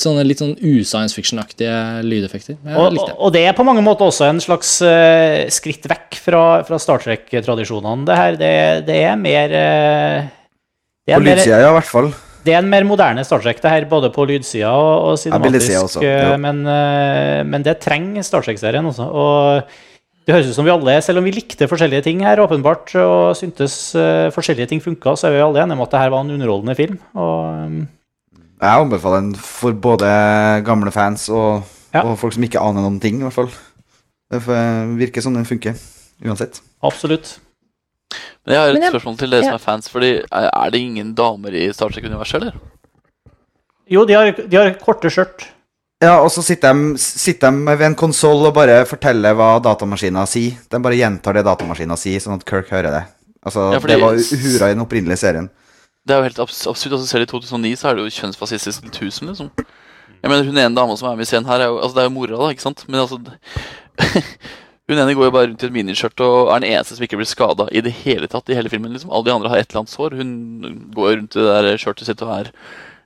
sånne litt sånn uscience fiction-aktige lydeffekter. Jeg Og, likte og, det. og det er på mange måter også en slags uh, skritt vekk fra, fra Star Trek-tradisjonene. Det her, det, det er mer uh, det er På lydsida, ja, i hvert fall. Det er en mer moderne Star Trek, det her, både på lydsida og, og cinematisk. Ja, også, ja. eh, men, uh, men det trenger Star Trek-serien også. Og det høres ut som vi alle, selv om vi likte forskjellige ting her, åpenbart, og syntes uh, forskjellige ting funka, så er vi alle enige om at det her var en underholdende film. Og um, Jeg anbefaler den for både gamle fans og, Ja. og folk som ikke aner noen ting, i hvert fall. Det virker som den funker, uansett. absolutt. Men jeg har et jeg- spørsmål til dere som er fans. Fordi Er er det ingen damer i Star Trek-universet, eller? Jo, de har, de har korte skjørt. Ja, og så sitter de, sitter de ved en konsoll og bare forteller hva datamaskina sier. De bare gjentar det datamaskina sier, sånn at Kirk hører det. Altså, Ja, fordi- Det var hura i den opprinnelige serien. Det er jo helt abs absurd. altså Selv i 2009 så er det jo kjønnsfascistisk til tusen, liksom. Jeg mener, Hun ene dama som er med i scenen her, er jo, altså det er jo mora, da, ikke sant? Men altså Hun ene går jo bare rundt i et miniskjørt og er den eneste som ikke blir skada i det hele tatt i hele filmen. liksom Alle de andre har et eller annet sår. Hun går rundt i det der skjørtet sitt og er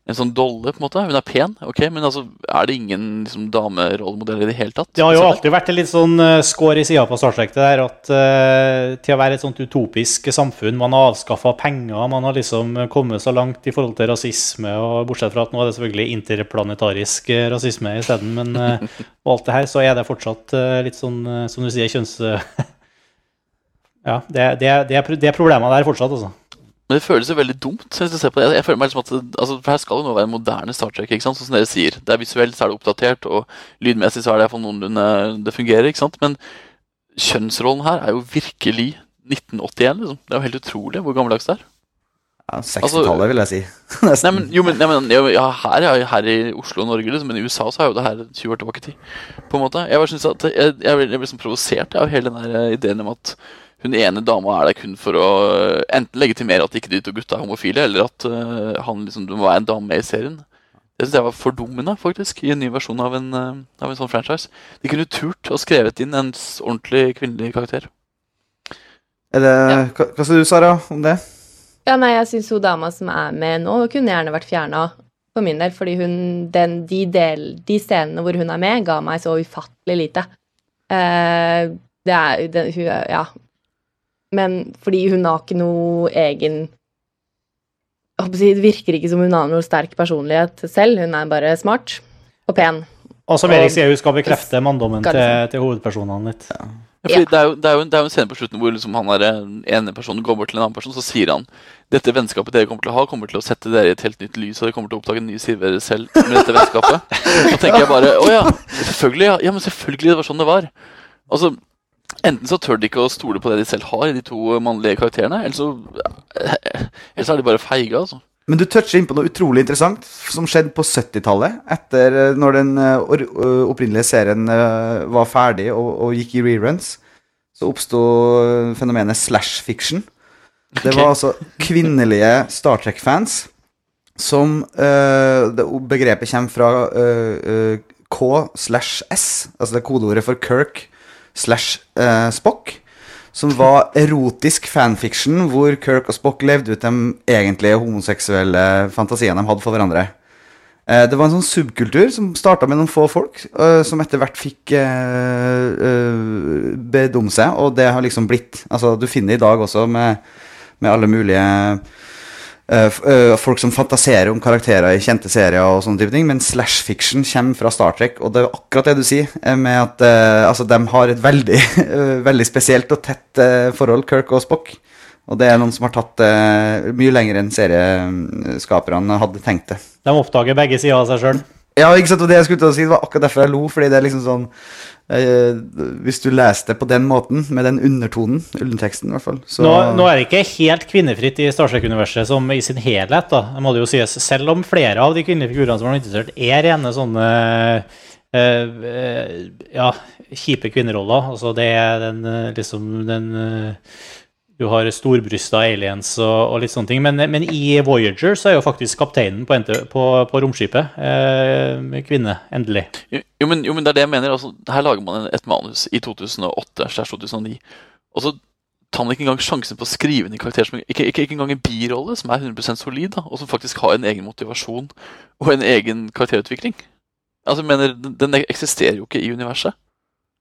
en sånn dolle, på en måte. Hun er pen, ok, men altså er det ingen liksom, damerollemodell i det hele tatt? Det har jo alltid vært en litt sånn uh, skår i sida på Star Trek, det der at uh, til å være et sånt utopisk samfunn Man har avskaffa penger, man har liksom kommet så langt i forhold til rasisme, og bortsett fra at nå er det selvfølgelig interplanetarisk eh, rasisme isteden, men uh, og alt det her, så er det fortsatt uh, litt sånn, eh, som du sier, kjønns... ja, det, det, det, det er problemer der fortsatt, altså. Men det føles jo veldig dumt. Hvis du ser på det. Jeg, jeg føler meg liksom at det- altså, For her skal jo nå være en moderne Star Trek. ikke sant? Sånn som dere sier. Det er Visuelt så er det oppdatert, og lydmessig så er det i hvert fall noenlunde det fungerer. ikke sant? Men kjønnsrollen her er jo virkelig 1981. liksom. Det er jo helt utrolig hvor gammeldags det er. Ja, 60-tallet, vil jeg si. Nei, men, jo, men, nei, men ja, her, ja, her i Oslo og Norge, liksom, men i USA så er jo det her 20 år tilbake i tid. På en måte. Jeg bare synes at jeg, jeg, jeg blir sånn provosert av hele den eh, ideen om at hun ene dama er der kun for å eh, enten legitimere at ikke de to gutta er homofile, eller at uh, han liksom det må være en dame med i serien. Det synes jeg var fordummende, faktisk, i en ny versjon av en, eh, av en sånn franchise. De kunne turt og skrevet inn en ordentlig kvinnelig karakter. Er det, hva, hva sier du, Sara, om det? Ja, nei, jeg syns hun dama som er med nå, kunne gjerne vært fjerna for min del, fordi hun den, de, del, de scenene hvor hun er med, ga meg så ufattelig lite. Uh, det er det, hun, er- Ja. Men fordi hun har ikke noe egen Det virker ikke som hun har noe sterk personlighet selv. Hun er bare smart og pen. Og som Erik sier, hun skal bekrefte manndommen til, til hovedpersonene litt. Ja, fordi Ja. Det, er jo, det, er jo en, det er jo en scene på slutten hvor liksom han er en ene personen går bort til en annen person, så sier han dette vennskapet dere kommer til å ha, kommer til å sette dere i et helt nytt lys, og dere kommer til å oppdage en ny side ved dere selv med dette vennskapet. Da tenker jeg bare å ja, selvfølgelig, ja. ja, men selvfølgelig, det var sånn det var. Altså, Enten så tør de ikke å stole på det de selv har i de to mannlige karakterene, eller så, eller så er de bare feige, altså. Men du toucher inn på noe utrolig interessant som skjedde på 70-tallet. Etter eh, når den eh, eh, opprinnelige serien eh, var ferdig og, og gikk i reruns, så oppsto fenomenet slash fiction. Det var altså kvinnelige Star Trek-fans som eh, Begrepet kommer fra eh, eh, K slash S, altså det er kodeordet for Kirk slash eh, Spock som var erotisk fanfiction hvor Kirk og Spock levde ut de egentlige homoseksuelle fantasiene de hadde for hverandre. Eh, Det var en sånn subkultur som starta med noen få folk, eh, som etter hvert fikk eh, eh, bedt seg, og det har liksom blitt Altså, du finner i dag også med, med alle mulige eh, eh, folk som fantaserer om karakterer i kjente serier og sånne type ting, men slash fiction kommer fra Star Trek, og det er akkurat det du sier, eh, med at uh, altså, de har et veldig, uh, veldig spesielt og tett forhold, Kirk og Spock. Og det er noen som har tatt det mye lenger enn serieskaperne hadde tenkt det. De oppdager begge sider av seg sjøl. Ja, ikke sant, og det jeg skulle til å si, det var akkurat derfor jeg lo, fordi det er liksom sånn Hvis du leste på den måten, med den undertonen, underteksten i hvert fall, så Nå, nå er det ikke helt kvinnefritt i Star Trek-universet som i sin helhet, da. Må det jo sies. Selv om flere av de kvinnelige figurene som er interessert, er rene sånne eh, eh, ja, kjipe kvinneroller. Altså det er den eh, liksom den eh, Du har storbrysta aliens og, og litt sånne ting. Men, men i Voyager så er jo faktisk kapteinen på, på, på romskipet eh, kvinne, endelig. Jo, men, jo, men det er det jeg mener. Altså, her lager man et manus i 2008-2009. Og så tar man ikke engang sjansen på å skrive inn en karakter som ikke, ikke, ikke engang en birolle som er 100% solid, da, og som faktisk har en egen motivasjon og en egen karakterutvikling. Altså, jeg mener, den eksisterer jo ikke i universet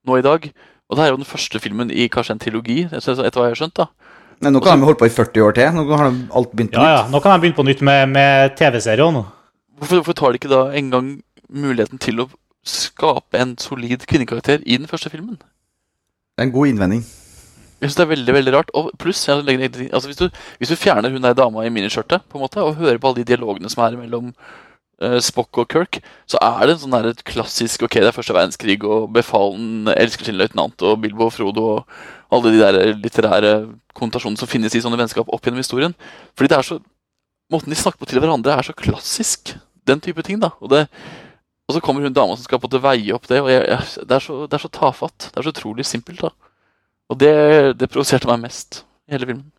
nå i dag. Og det her er jo den første filmen i kanskje en trilogi, etter, hva jeg har skjønt. da. Men nå kan de holde på i 40 år til. Nå har de alt begynt på Ja, ja. Nå kan de begynne på nytt med, med TV-serier nå. Hvorfor, hvorfor tar de ikke da engang muligheten til å skape en solid kvinnekarakter i den første filmen? Det er en god innvending. Jeg synes det er veldig veldig rart. Og pluss, jeg altså hvis, du, hvis du fjerner hun der dama i miniskjørtet på en måte, og hører på alle de dialogene som er mellom Spock og Kirk, så er det en sånn et klassisk Ok, det er første verdenskrig, og befalen elsker sin løytnant, og Bilbo og Frodo og alle de der litterære konnotasjonene som finnes i sånne vennskap opp gjennom historien. Fordi det er så Måten de snakker på til hverandre, er så klassisk. Den type ting, da. Og, det, og så kommer hun dama som skal på en måte veie opp det, og jeg, jeg, det, er så, det er så tafatt. Det er så utrolig simpelt, da. Og det, det provoserte meg mest i hele filmen.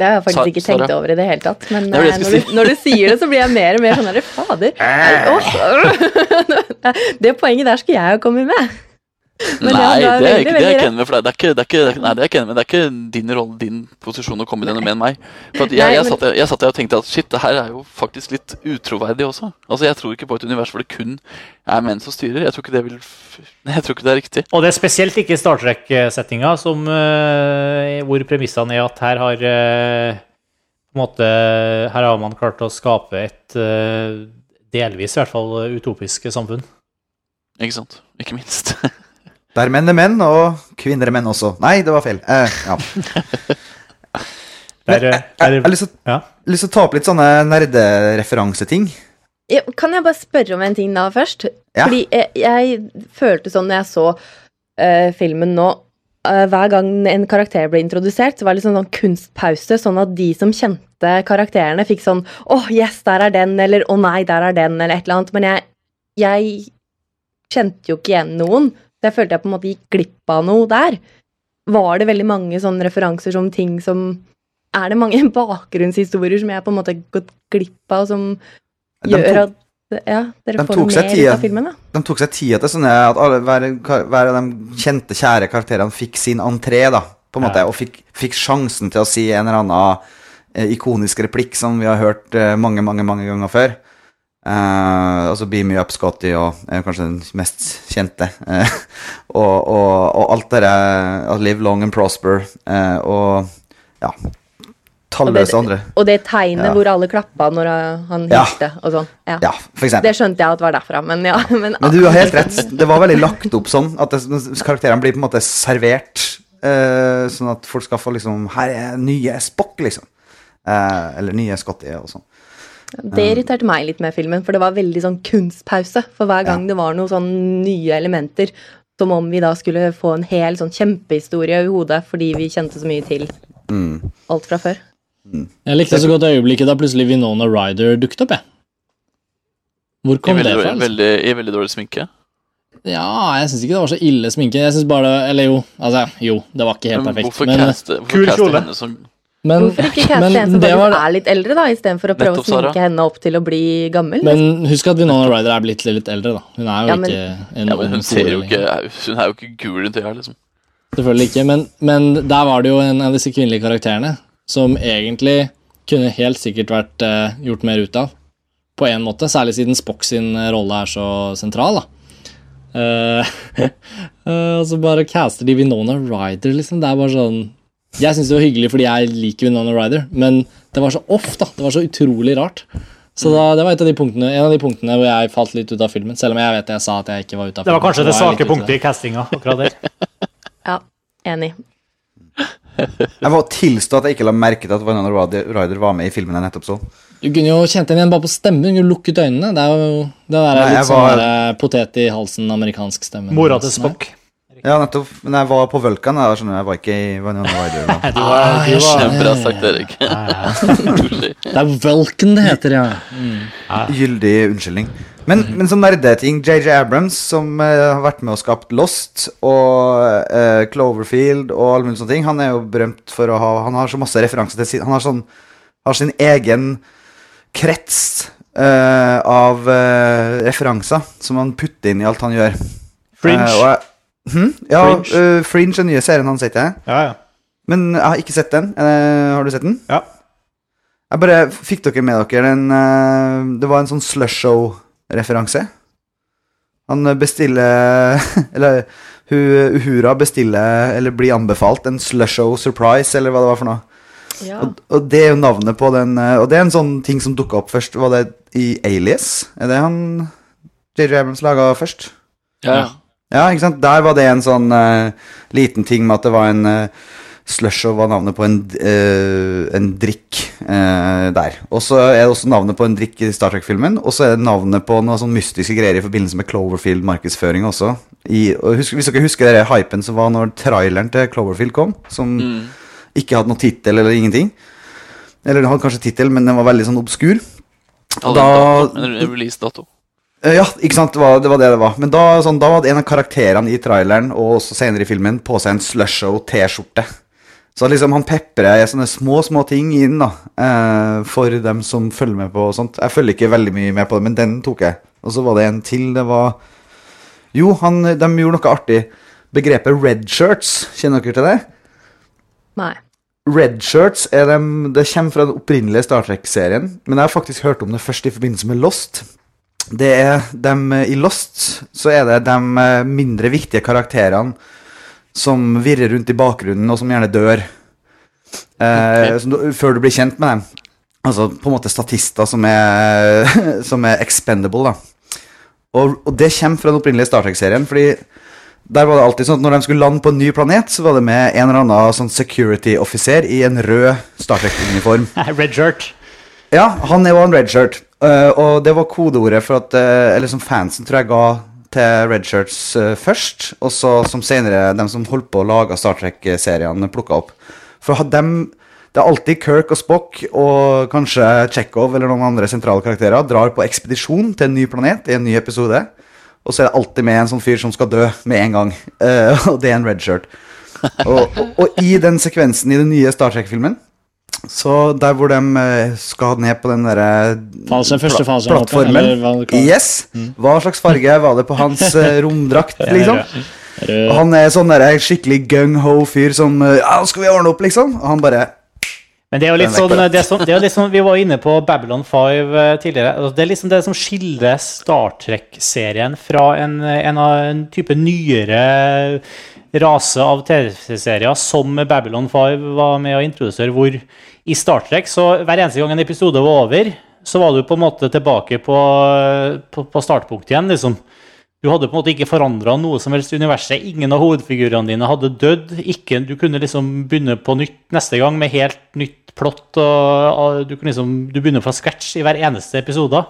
Det har jeg faktisk ikke tenkt over i det hele tatt. Men det eh, når, du, når du sier det, så blir jeg mer og mer sånn herre Fader. Det poenget der skulle jeg jo komme med. Men nei, det er ikke det jeg med. For det er ikke, det er ikke, nei, det er ikke enig. Det er ikke din rolle, din posisjon å komme med med enn meg. For at jeg, Nei, jeg, satt, jeg satt der og tenkte at shit, det her er jo faktisk litt utroverdig også. Altså, Jeg tror ikke på et univers hvor det kun er menn som styrer. Jeg tror ikke det vil Jeg tror ikke det er riktig. Og det er spesielt ikke Star Trek-settinga, som, eh, hvor premissene er at her har eh, på en måte, Her har man klart å skape et eh, delvis i hvert fall utopisk samfunn. Ikke sant? Ikke minst. Der menn er menn, og kvinner er menn også. Nei, det var feil. Eh, ja. Der, eh, Jeg, jeg har lyst til å- ja. lyst å ta opp litt sånne nerdereferanseting. Ja, Kan jeg bare spørre om en ting da først? Ja. Fordi jeg, jeg følte sånn når jeg så uh, filmen nå uh, Hver gang en karakter ble introdusert, så var det liksom sånn kunstpause, sånn at de som kjente karakterene, fikk sånn åh, yes, der er den, eller å nei, der er den, eller et eller annet. Men jeg, jeg kjente jo ikke igjen noen. Så jeg følte jeg på en måte gikk glipp av noe der. Var det veldig mange sånne referanser som ting som Er det mange bakgrunnshistorier som jeg på en måte har gått glipp av, som De gjør tok, at ja, dere de får tok seg mer tida. ut av filmen? da? de tok seg tida til sånne at alle, hver, hver av de kjente, kjære karakterene fikk sin entré, da, på en måte, Ja. og fikk, fikk sjansen til å si en eller annen eh, ikonisk replikk som vi har hørt eh, mange, mange, mange ganger før. Eh, altså Be Me Up Scotty og er kanskje den mest kjente. Uh, og, og, og alt det der uh, Live Long and Prosper uh, og ja Talløse andre. Og det tegnet Ja. hvor alle klappa når han Ja. hilste og sånn. Ja. Ja, for eksempel. Det skjønte jeg at var derfra, men ja. Men, Men du har helt rett. Det var veldig lagt opp sånn at det, karakterene blir på en måte servert. eh, sånn at folk skal få liksom Her er nye Spock, liksom. Eh, eller nye Scotty og sånn. Det irriterte meg litt med filmen, for det var veldig sånn kunstpause. For hver gang det var noen sånn nye elementer, som om vi da skulle få en hel sånn kjempehistorie i hodet fordi vi kjente så mye til Mm. alt fra før. Jeg likte så godt øyeblikket da plutselig Vinona Ryder dukket opp, jeg. Hvor I kom det veldig, fra? Altså? veldig, I veldig dårlig sminke. Ja, jeg syns ikke det var så ille sminke. Jeg synes bare det, Eller jo, altså, jo, det var ikke helt Men perfekt. hvorfor Men, caste, hvorfor Kul kjole. henne som men, Hvorfor ikke caste en som var, er litt eldre, da, istedenfor å prøve Nettopp, å sminke henne opp til å bli gammel? Men husk at Winona Ryder er blitt litt eldre, da. Hun er jo Ja, men- ikke en ja, men Hun ser jo ikke. Hun er jo ikke gul rundt øya, liksom. Selvfølgelig ikke, men, men der var det jo en av disse kvinnelige karakterene som egentlig kunne helt sikkert vært uh, gjort mer ut av. På en måte, særlig siden Spock sin eh, rolle er så sentral, da. Uh, uh, og så bare caster de Winona Ryder, liksom. Det er bare sånn Jeg syns det var hyggelig fordi jeg liker Winona Ryder, men det var så off, da. Det var så utrolig rart. Så da, det var et av de punktene, en av de punktene hvor jeg falt litt ut av filmen. Selv om jeg vet jeg sa at jeg ikke var ute av filmen. Det var kanskje det svake punktet i castinga akkurat der. Ja, enig. Jeg må tilstå at jeg ikke la merke til at Winona Ryder var med i filmen jeg nettopp så. Du kunne jo kjent henne igjen bare på stemmen. Du kunne lukket øynene. Det er jo det der Nei, litt sånn var- potet i halsen, amerikansk stemme. Mora til Spock. Ja, nettopp. Men jeg var på Vulkan. Jeg, skjønner, jeg var ikke i Winona Ryder. Da. Du var, Ah, du var. Kjempebra sagt, Erik. Det er Vulkan det heter, ja. Gyldig unnskyldning. Men, men som nerdeting, JJ Abrams, som uh, har vært med og skapt Lost og uh, Cloverfield og alle mulige sånne ting, han er jo berømt for å ha Han har så masse referanser til sin Han har, sånn, har sin egen krets uh, av referanser som han putter inn i alt han gjør. Fringe. Og jeg, hm? Ja, Fringe. Uh, Fringe er den nye serien hans, heter jeg. ja, ja. Men jeg har ikke sett den. Uh, har du sett den? Ja. Jeg bare Fikk dere med dere den uh, Det var en sånn slush show-referanse. Han bestiller Eller hun, Uhura bestiller, eller blir anbefalt, en slush show surprise, eller hva det var for noe. Ja. Og, og det er jo navnet på den Og det er en sånn ting som dukka opp først. Var det i Alias? Er det han JJ Abrams laga først? Ja, ja. Ja, ikke sant? Der var det en sånn uh, liten ting med at det var en uh, Slushow var navnet på en, uh, en drikk uh, der. Og så er det også navnet på en drikk i Star Trek-filmen. Og så er det navnet på noen sånn mystiske greier i forbindelse med Cloverfield-markedsføring også. I, og husk, hvis dere husker den hypen som var når traileren til Cloverfield kom, som ikke hadde noen tittel eller ingenting. Eller den hadde kanskje tittel, men den var veldig sånn obskur. Da- release-dato. Eh, Ja, ikke sant, det var det var det det var. Men da, sånn, da hadde en av karakterene i traileren og også senere i filmen på seg en Slusho-T-skjorte. Så liksom han peprer sånne små, små ting inn da eh, for dem som følger med på og sånt. Jeg følger ikke veldig mye med på det, men den tok jeg. Og så var det en til. Det var Jo, han, de gjorde noe artig. Begrepet red shirts, kjenner dere til det? Nei. Red shirts er dem, det kommer fra den opprinnelige Star Trek-serien, men jeg har faktisk hørt om det først i forbindelse med Lost. Det er dem eh, I Lost så er det de eh, mindre viktige karakterene som virrer rundt i bakgrunnen, og som gjerne dør. Eh, som du, før du blir kjent med dem. Altså på en måte statister som er, som er expendable, da. Og, og det kommer fra den opprinnelige Star Trek-serien, fordi der var det alltid sånn at når de skulle lande på en ny planet, så var det med en eller annen sånn security-offiser i en rød Star Trek-uniform. Red shirt. Ja, han er jo en redshirt. Uh, og det var kodeordet for at uh, Eller som fansen tror jeg ga til redshirts uh, først, og så som senere de som holdt på å lage Star Trek-seriene, plukka opp. For dem Det er alltid Kirk og Spock og kanskje Chekhov eller noen andre sentrale karakterer drar på ekspedisjon til en ny planet i en ny episode. Og så er det alltid med en sånn fyr som skal dø med en gang. Eh, og det er en redshirt. Og, og, og i den sekvensen i den nye Star Trek-filmen så der hvor de eh, skal ned på den derre plattformen. Yes. Hva slags farge var det på hans eh, romdrakt, liksom? Og han er sånn der skikkelig gung-ho-fyr som eh, Ja, skal vi ordne opp, liksom. Og han bare Men det er jo litt er sånn, det er sånn, det er litt sånn Vi var inne på Babylon 5 eh, tidligere. Altså, Det er liksom det som skiller Star Trek-serien fra en, en, en type nyere rase av TV-serier som Babylon 5 var med å introdusere, hvor i Star Trek så hver eneste gang en episode var over, så var du på en måte tilbake på, på, på startpunktet igjen, liksom. Du hadde på en måte ikke forandra noe som helst i universet. Ingen av hovedfigurene dine hadde dødd. Ikke, du kunne liksom begynne på nytt neste gang med helt nytt plott. Og, og du, liksom, du begynner fra scratch i hver eneste episode.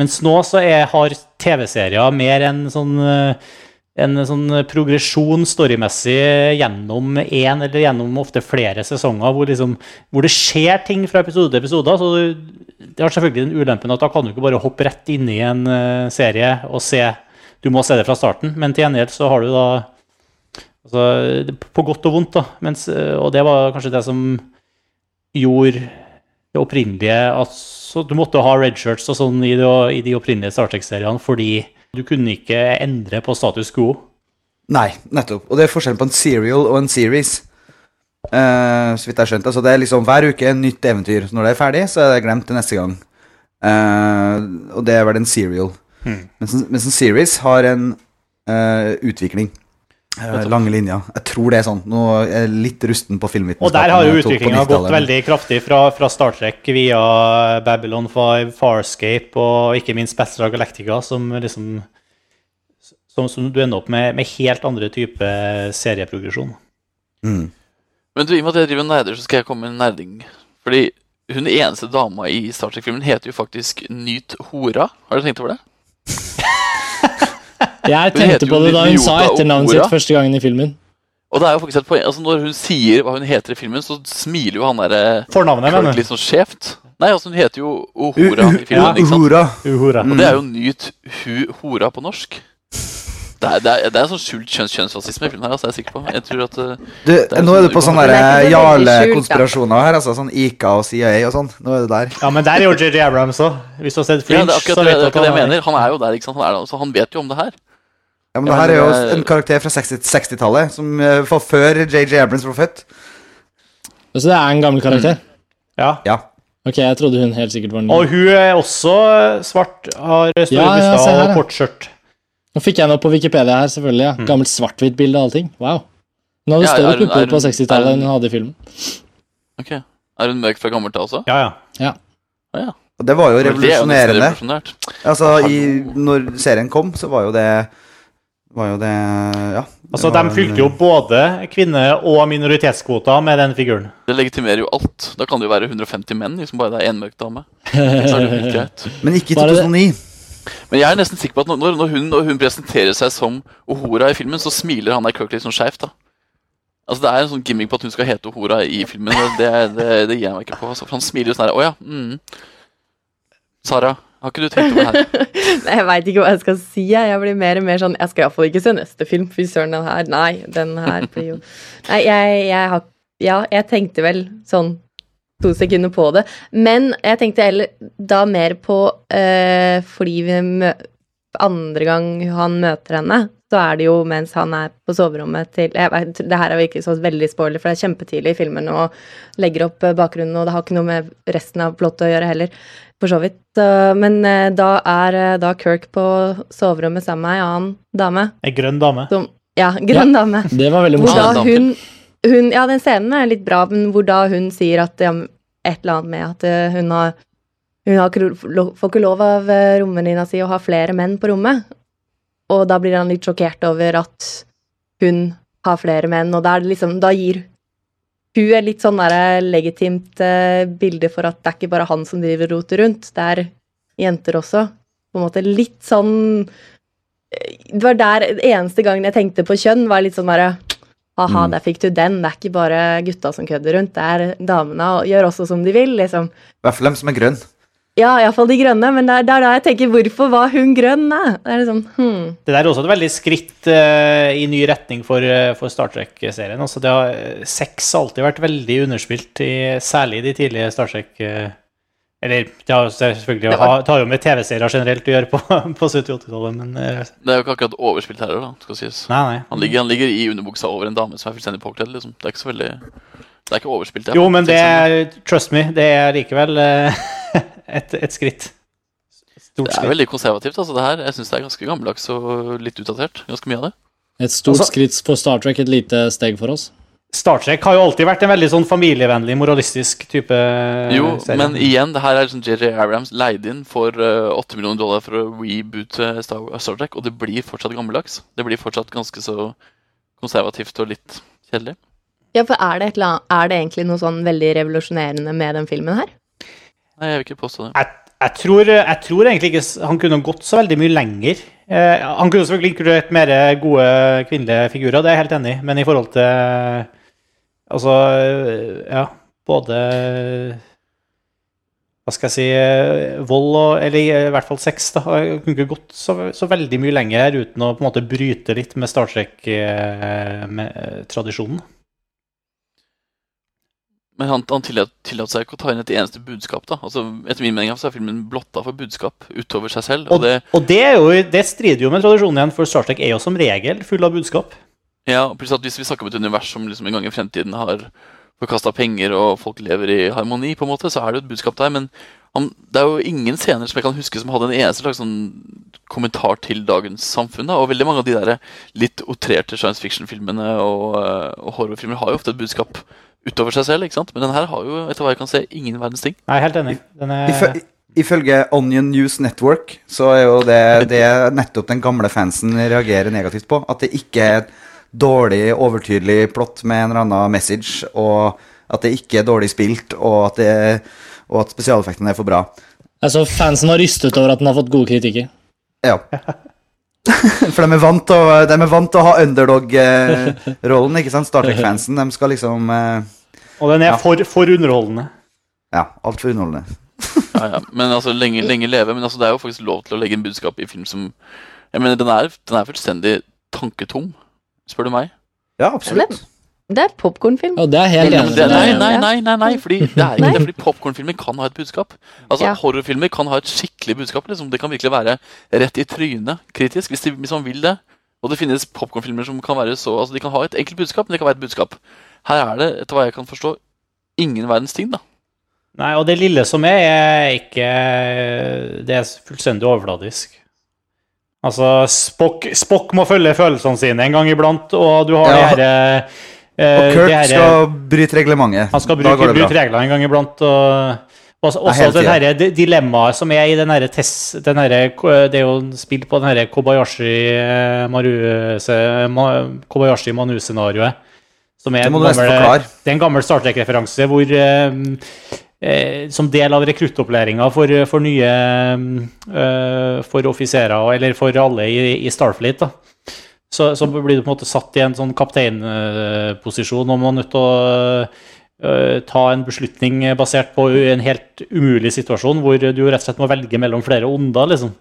Mens nå så er, har TV-serier mer enn sånn, eh, en sånn progresjon storymessig gjennom én eller gjennom ofte flere sesonger, hvor, liksom, hvor det skjer ting fra episode til episode. Så det har selvfølgelig den ulempen at da kan du ikke bare hoppe rett inn i en eh, serie og se du må se det fra starten, men til gjengjeld så har du da altså, På godt og vondt, da. Mens, øh, og det var kanskje det som gjorde det opprinnelige altså, Du måtte ha redshirts og sånn i de opprinnelige Star Trek-seriene fordi du kunne ikke endre på status quo. Nei, nettopp. Og det er forskjellen på en serial og en series. Uh, så vidt jeg skjønte. Altså det er liksom hver uke en nytt eventyr. Når det er ferdig, så er det glemt til neste gang. Uh, og det er vel en serial. Mens, en, mens en series har en uh, utvikling. Eh, lange linjer. Jeg tror det er sånn. Nå er jeg litt rusten på filmvitenskapen. Og der har jo utviklinga gått veldig kraftig fra, fra Star Trek via Babylon 5, Farscape og ikke minst Battle Galactica, som liksom som, som du ender opp med, med helt andre type serieprogresjon. Mm. Men du, i og med at jeg driver og nerder, så skal jeg komme med en nerding. Fordi hun eneste dama i Star Trek-filmen heter jo faktisk Nyt Hora. Har du tenkt over det? Jeg tenkte på det da hun sa etternavnet sitt første gangen i filmen. Og det er jo faktisk et poeng, altså Når hun sier hva hun heter i filmen, så smiler jo han derre Fornavnet, mener du? litt sånn skjevt. Nei, altså hun heter jo Uhora i filmen. ikke sant? Uhura. Uhura. Og det er jo Nyt hora på norsk. Det er, det er, det er sånn skjult kjønns kjønnsrasisme i filmen her, altså, jeg er sikker på. Jeg tror at uh, Du, er nå er du sånn på sånne Det skjult, Jarle-konspirasjoner her, altså. Sånn ICA og CIA og sånn. Nå er du der. Ja, men der er jo JJ Abrams òg. Hvis du har sett Ja, Fringe, det er akkurat så vet du at det jeg er mener. Han er jo der, ikke sant? Han, er, der, så han vet jo om det her. Ja, men det her er jo en karakter fra 60 60-tallet, som uh, var før JJ Abrams var født. Så det er en gammel karakter? Ja. Ja. Ok, jeg trodde hun helt sikkert var ny. Og hun er også svart, har store Ja, ja, her, og ja. kort skjørt. Nå fikk jeg noe på Wikipedia her, selvfølgelig. ja. Gammelt svart-hvitt bilde og allting. Wow. Hun hadde Ja, større er pupper på 60-tallet er enn hun- hadde i filmen. Ok. Er hun mørk fra gammelt av også? Ja, ja. Og det var jo er revolusjonerende. Altså, i, når serien kom, så var jo det Var jo det Ja. det Altså, De fylte jo både kvinne- og minoritetskvoter med den figuren. Det legitimerer jo alt. Da kan det jo være 150 menn, liksom bare det er én mørk dame. Men ikke i 2009. Men jeg er nesten sikker på at når, når, hun, når hun presenterer seg som Ohora i filmen, så smiler han der Kirk litt sånn skeivt, da. Altså Det er en sånn gimmick på at hun skal hete Ohora i filmen. Det, det, det gir jeg meg ikke på. Altså, for han smiler jo sånn her Å ja. Mm. Sara, har ikke du tenkt over det her? Jeg veit ikke hva jeg skal si. Jeg blir mer og mer sånn Jeg skal iallfall ikke se neste film. Fy søren, den her Nei, den her blir jo Nei, jeg, jeg har Ja, jeg tenkte vel sånn to sekunder på det. Men jeg tenkte heller da mer på øh, Fordi vi mø andre gang han møter henne, så er det jo mens han er på soverommet til jeg vet, Det her er jo ikke så veldig spoiler, for det er kjempetidlig i filmen og legger opp eh, bakgrunnen, og det har ikke noe med resten av plottet å gjøre heller for så vidt. Men eh, da er eh, da Kirk på soverommet sammen med ei annen dame. Ei grønn dame. Som, ja, grønn dame. Det var veldig morsomt. hun, hun Ja, den scenen er litt bra, men hvor da hun sier at ja, et eller annet med at eh, hun har hun har får ikke lov av romvenninna si å ha flere menn på rommet. Og da blir han litt sjokkert over at hun har flere menn, og da er det liksom Da gir hun er litt sånn der legitimt eh, bilde for at det er ikke bare han som driver roter rundt, det er jenter også. På en måte litt sånn eh, Det var der eneste gangen jeg tenkte på kjønn, var litt sånn derre Aha, Mm. der fikk du den. Det er ikke bare gutta som kødder rundt, det er damene og gjør også som de vil, liksom. I hvert fall dem som er grønn. Ja, iallfall de grønne, men det er det er da jeg tenker hvorfor var hun grønn, da? Det er liksom, hmm. Det der er også et veldig skritt uh, i ny retning for, uh, for Star Trek-serien. Altså, det har, sex har alltid vært veldig underspilt, i, særlig i de tidlige Star Trek Uh, Eller det har selvfølgelig Det var- ha, det jo med TV-serier generelt å gjøre på, på 70-80-tallet, men eh, Det er jo ikke akkurat overspilt heller, da. skal sies. Nei, nei. Han ligger, han ligger i underbuksa over en dame som er fullstendig påkledd. liksom. Det er ikke så veldig Det er ikke overspilt. det Jo, men det er Trust me, det er likevel eh, et, et skritt. Stort Det er veldig konservativt, altså det her. Jeg syns det er ganske gammeldags og litt utdatert. Ganske mye av det. Et stort Altså- skritt for Star Trek, et lite steg for oss. Star Trek har jo alltid vært en veldig sånn familievennlig, moralistisk type Jo, serie. men igjen, det her er liksom JJ Abrams leid inn for eh, 8 millioner dollar for å reboote Star, Star Trek, og det blir fortsatt gammeldags. Det blir fortsatt ganske så konservativt og litt kjedelig. Ja, for er det, et eller annet, er det egentlig noe sånn veldig revolusjonerende med den filmen her? Nei, jeg vil ikke påstå det. jeg, jeg, tror, jeg tror egentlig ikke han kunne gått så veldig mye lenger. Eh, han kunne selvfølgelig inkludert mer gode kvinnelige figurer, det er jeg helt enig i, men i forhold til Altså, eh, ja Både Hva skal jeg si eh, Vold og Eller i hvert fall sex, da. Jeg kunne ikke gått så, så veldig mye lenger uten å på en måte bryte litt med Star Trek-tradisjonen. Men han, han tillot, seg ikke å ta inn et eneste budskap. da. Altså, Etter min mening så er filmen blotta for budskap utover seg selv. Og, Og det, og det, er jo, det strider jo med tradisjonen igjen, for Star Trek er jo som regel full av budskap. ja, pluss at Hvis vi snakker om et univers som liksom en gang i fremtiden har forkasta penger, og folk lever i harmoni, på en måte, så er det jo et budskap der. Men han, Det er jo ingen scener som jeg kan huske som hadde en eneste slags sånn kommentar til dagens samfunn. da, Og veldig mange av de der litt outrerte science fiction-filmene og, eh, og horrorfilmer har jo ofte et budskap utover seg selv. ikke sant? Men den her har jo etter hva jeg kan se, ingen verdens ting. Er helt enig. Den er, Ifølge Onion News Network så er jo det, det nettopp den gamle fansen reagerer negativt på. At det ikke er et dårlig, overtydelig plott med en eller annen message, og at det ikke er dårlig spilt, og at, det, og at spesialeffektene er for bra. Altså, fansen var rystet over at den har fått gode kritikker. Ja. For de er vant til å, de er vant til å ha underdog-rollen, ikke sant? Star Trek-fansen. De skal liksom eh, og den er Ja. for, for underholdende. Ja, altfor underholdende. Ja, ja. Men altså, lenge, lenge leve. Men altså, det er jo faktisk lov til å legge en budskap i film som Jeg mener, den er, den er fullstendig tanketom, spør du meg. Ja, absolutt. Det er popkornfilm. Ja, det er helt Ja, enig. det, nei, nei, nei, nei, nei, fordi det er ikke det. Fordi popkornfilmer kan ha et budskap. Altså, Ja. Horrorfilmer kan ha et skikkelig budskap. Liksom. Det kan virkelig være rett i trynet kritisk, hvis, de, hvis man vil det. Og det finnes popkornfilmer som kan være så Altså, de kan ha et enkelt budskap, men det kan være et budskap. Her er det, etter hva jeg kan forstå, ingen verdens ting, da. Nei, og det lille som er, er ikke Det er fullstendig overfladisk. Altså, Spock, Spock må følge følelsene sine en gang iblant, og du har Ja. de herre eh, Og Kirk her, skal bryte reglementet. Han skal bruke, det bruke reglene en gang iblant. Og, også Ja, også hele det herre dilemmaet som er i den herre test... Den herre, det er jo spilt på den herre Kobayashi eh, Kobayashi Manu-scenarioet. Som er en gammel, det er en gammel Star Trek-referanse hvor eh, eh, Som del av rekruttopplæringa for, for nye eh, For offiserer, eller for alle i, i Starfleet, da. Så, så blir du på en måte satt i en sånn kapteinposisjon, og man er nødt til å øh, ta en beslutning basert på en helt umulig situasjon, hvor du rett og slett må velge mellom flere onder, liksom.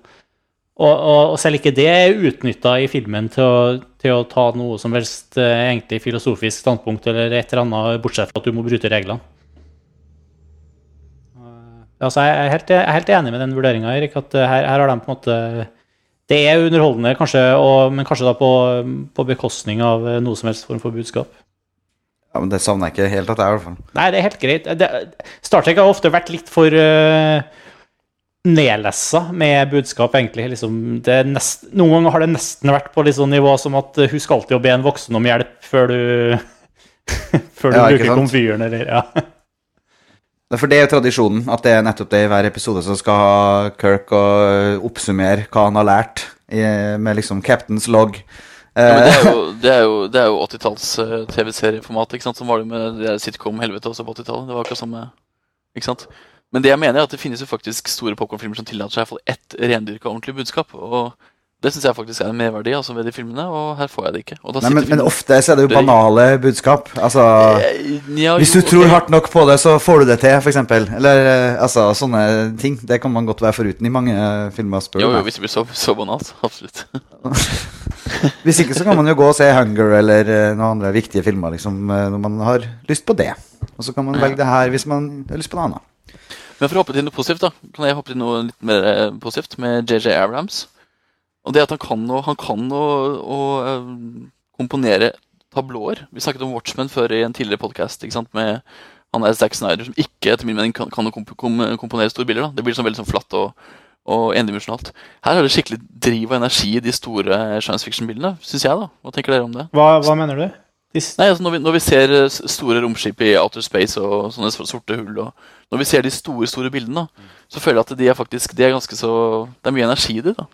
Og, og, og selv ikke det er utnytta i filmen til å, til å ta noe som helst eh, egentlig filosofisk standpunkt eller et eller annet, bortsett fra at du må bryte reglene. Eh, Altså, jeg, er helt, jeg er helt enig med den vurderinga, Erik. At eh, her, her har de på en måte Det er underholdende, kanskje, og, men kanskje da på, på bekostning av noe som helst form for budskap. Ja, men Det savner jeg ikke helt at det er, i hvert fall. Nei, det er helt greit. Det, Star Trek har ofte vært litt for uh, nedlessa med budskap, egentlig. Liksom, det nest, noen ganger har det nesten vært på litt sånn nivå som at uh, husk alltid å be en voksen om hjelp før du Før du Ja, bruker komfyren, eller ja. Det er For det er jo tradisjonen, at det er nettopp det i hver episode som skal ha Kirk og oppsummere hva han har lært, i, med liksom Captain's log. Ja, men det Eh, er jo, det er jo, det er jo 80-talls eh, TV-serieformat. ikke sant? Som var det med det sitcom-helvete også på 80-tallet. Det var akkurat samme, ikke sant? Men det jeg mener er at det finnes jo faktisk store popkornfilmer som tillater seg ett rendyrka ordentlig budskap. Og det syns jeg faktisk er en merverdi altså, ved de filmene, og her får jeg det ikke. Nei, men, men ofte så er det jo banale budskap. Altså Eh, ja, Hvis du tror hardt nok på det, så får du det til, f.eks. Eller eh, altså sånne ting. Det kan man godt være foruten i mange eh, filmer. Jo, jo, hvis det blir så, så banalt. Absolutt. Hvis ikke så kan man jo gå og se Hunger eller noen andre viktige filmer liksom, når man har lyst på det. Og så kan man velge det her hvis man har lyst på noe annet. Men for å hoppe til noe positivt, da kan jeg hoppe til noe litt mer eh, positivt med JJ Abrams. Og det at han kan å, eh, komponere tablåer. Vi snakket om Watchmen før i en tidligere podkast han er Zack Snyder, som ikke etter min mening kan, kan komp kom, komponere store bilder. da Det blir sånn veldig sånn flatt og, og endimensjonalt. Her er det skikkelig driv og energi i de store science fiction-bildene, syns jeg. da Hva tenker dere om det? Hva, hva mener du? Nei, altså når vi, når vi ser eh, store romskip i outer space og sånne sorte hull, og når vi ser de store store bildene, da, så føler jeg at de er faktisk de er ganske så Det er mye energi i det. da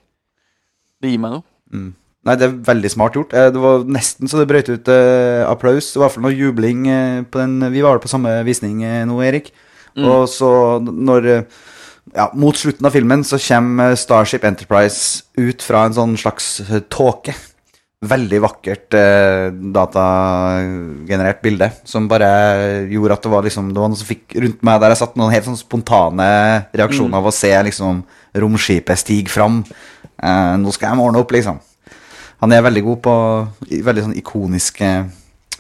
Det gir meg noe. Mm. Nei, det er veldig smart gjort. Eh, Det var nesten så det brøt ut eh, applaus. Det var i hvert fall noe jubling eh, på den Vi var på samme visning nå, Erik. Mm. Og så når Ja, mot slutten av filmen så kommer Starship Enterprise ut fra en sånn slags tåke. Veldig vakkert eh, datagenerert bilde som bare gjorde at det var liksom Det var noe som fikk rundt meg der jeg satt noen helt sånn spontane reaksjoner av å se liksom romskipet stige fram. Eh, nå skal jeg ordne opp, liksom. Han er veldig god på veldig sånn ikoniske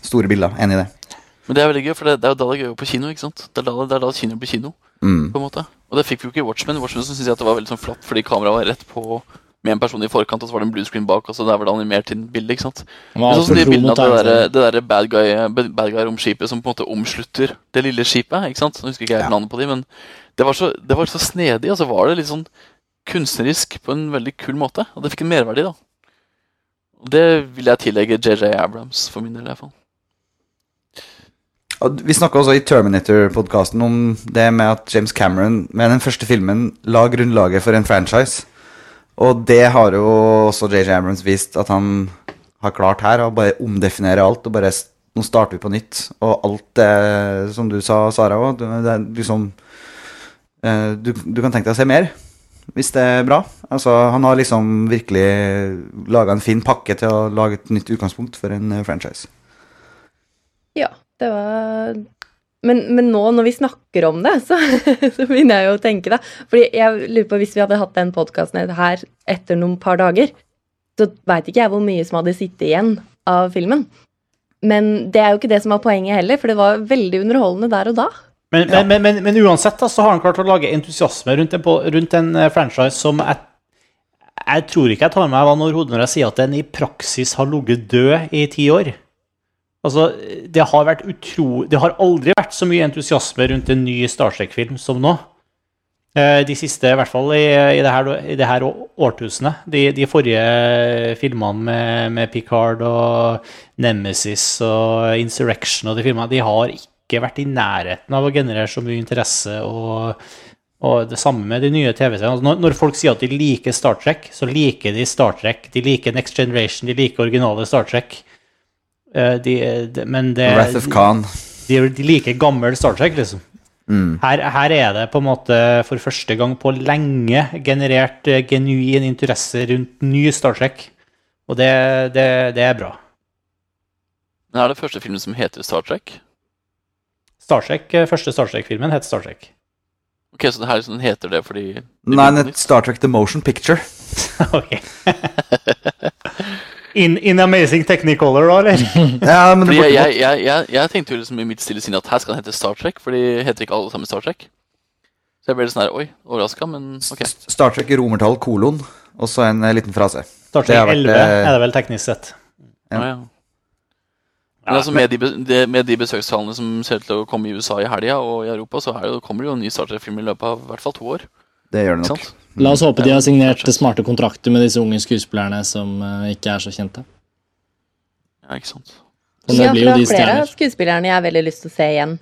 store bilder. Enig i det. Men det er veldig gøy, for det, det er jo da det er gøy på kino. ikke sant? Det er da, det er da kino blir kino. Mm. på en måte Og det fikk vi jo ikke i Watchmen. Watchmen så synes jeg at det var veldig sånn flatt fordi kameraet var rett på med en person i forkant, og så var det en blue screen bak, og så der var det animert inn bilde. ikke sant? Men sånn de bildene av det der, det der bad guy, bad guy romskipet som på en måte omslutter det lille skipet. ikke sant? Nå husker ikke jeg Ja. navnet på de, men det var, så, det var så snedig, og så var det litt sånn kunstnerisk på en veldig kul måte. Og det fikk en merverdi, da. Og det vil jeg tillegge JJ Abrams, for min del i hvert fall. Og vi snakka også i Terminator-podkasten om det med at James Cameron med den første filmen la grunnlaget for en franchise. Og det har jo også JJ Abrams vist at han har klart her, å bare omdefinere alt. og bare Nå starter vi på nytt. Og alt det som du sa, Sara òg, det er liksom eh, du, du kan tenke deg å se mer, hvis det er bra. Altså, han har liksom virkelig laga en fin pakke til å lage et nytt utgangspunkt for en eh, franchise. Ja, det var men, men nå når vi snakker om det, så, så begynner jeg jo å tenke, da. Fordi jeg lurer på, hvis vi hadde hatt den podkasten her etter noen par dager, så veit ikke jeg hvor mye som hadde sittet igjen av filmen. Men det er jo ikke det som var poenget heller, for det var veldig underholdende der og da. Men, men, men, men, men uansett da, så har han klart å lage entusiasme rundt en, rundt en eh, franchise som jeg, jeg tror ikke jeg tar med meg vann over hodet når jeg sier at den i praksis har ligget død i ti år. Altså, det har vært utro... Det har aldri vært så mye entusiasme rundt en ny Star Trek-film som nå. Eh, De siste, i hvert fall i, i, det, her, i det her årtusenet. De, de forrige filmene med, med Picard og Nemesis og Insurrection og de filmene, de har ikke vært i nærheten av å generere så mye interesse. og, og det samme med de nye TV-seriene. Altså, når, når folk sier at de liker Star Trek, så liker de Star Trek. De liker Next Generation, de liker originale Star Trek. Eh, De, de, men det, Wrath of Khan. de, de liker gammel Star Trek, liksom. Her, her er det på en måte for første gang på lenge generert eh, genuin interesse rundt ny Star Trek. Og det, det, det er bra. Men er det første filmen som heter Star Trek? Star Trek, eh, Første Star Trek-filmen het Star Trek. Ok, Så det her sånn heter det fordi det Nei? Star Trek The Motion Picture. ok. In, in Amazing Technicolor, da, eller? Ja, men det Fordi jeg, jeg, jeg, jeg, tenkte jo liksom i mitt stille sinn at her skal den hete Star Trek, for de heter ikke alle sammen Star Trek. Så jeg ble litt sånn her, oi, overraska, men ok. Star Trek i romertall kolon, og så en eh, liten frase. Star Trek vært, 11 eh, er det vel teknisk sett. Ja. Ah, Ja. Men altså med de, med de besøkstallene som ser ut til å komme i USA i helga og i Europa, så det, kommer det jo en ny Star Trek-film i løpet av i hvert fall to år. Det gjør det nok, nok. La oss håpe de har signert smarte kontrakter med disse unge skuespillerne som eh, ikke er så kjente. Ja, ikke sant. Og det blir jo de er flere av skuespillerne jeg har veldig lyst til å se igjen.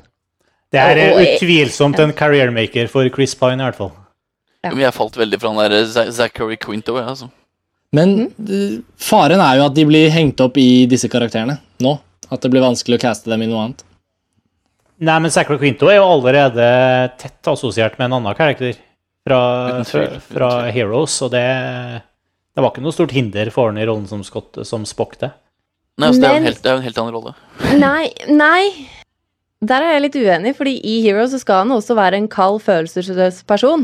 Det er og- utvilsomt en career-maker for Chris Pine, i hvert fall. Ja. Men jeg falt veldig fra han der Zachary Quinto, jeg, altså. Men eh, faren er jo at de blir hengt opp i disse karakterene nå. At det blir vanskelig å caste dem i noe annet. Nei, men Zachary Quinto er jo allerede tett assosiert med en annen karakter fra, fra. Heroes, og det, det var ikke noe stort hinder for han i rollen som, Scott, som Spock, det. Nei, altså, det, er jo en Men- helt, det er jo en helt annen rolle. Nei, nei. Der er jeg litt uenig, fordi i Heroes så skal han også være en kald, følelsesløs person.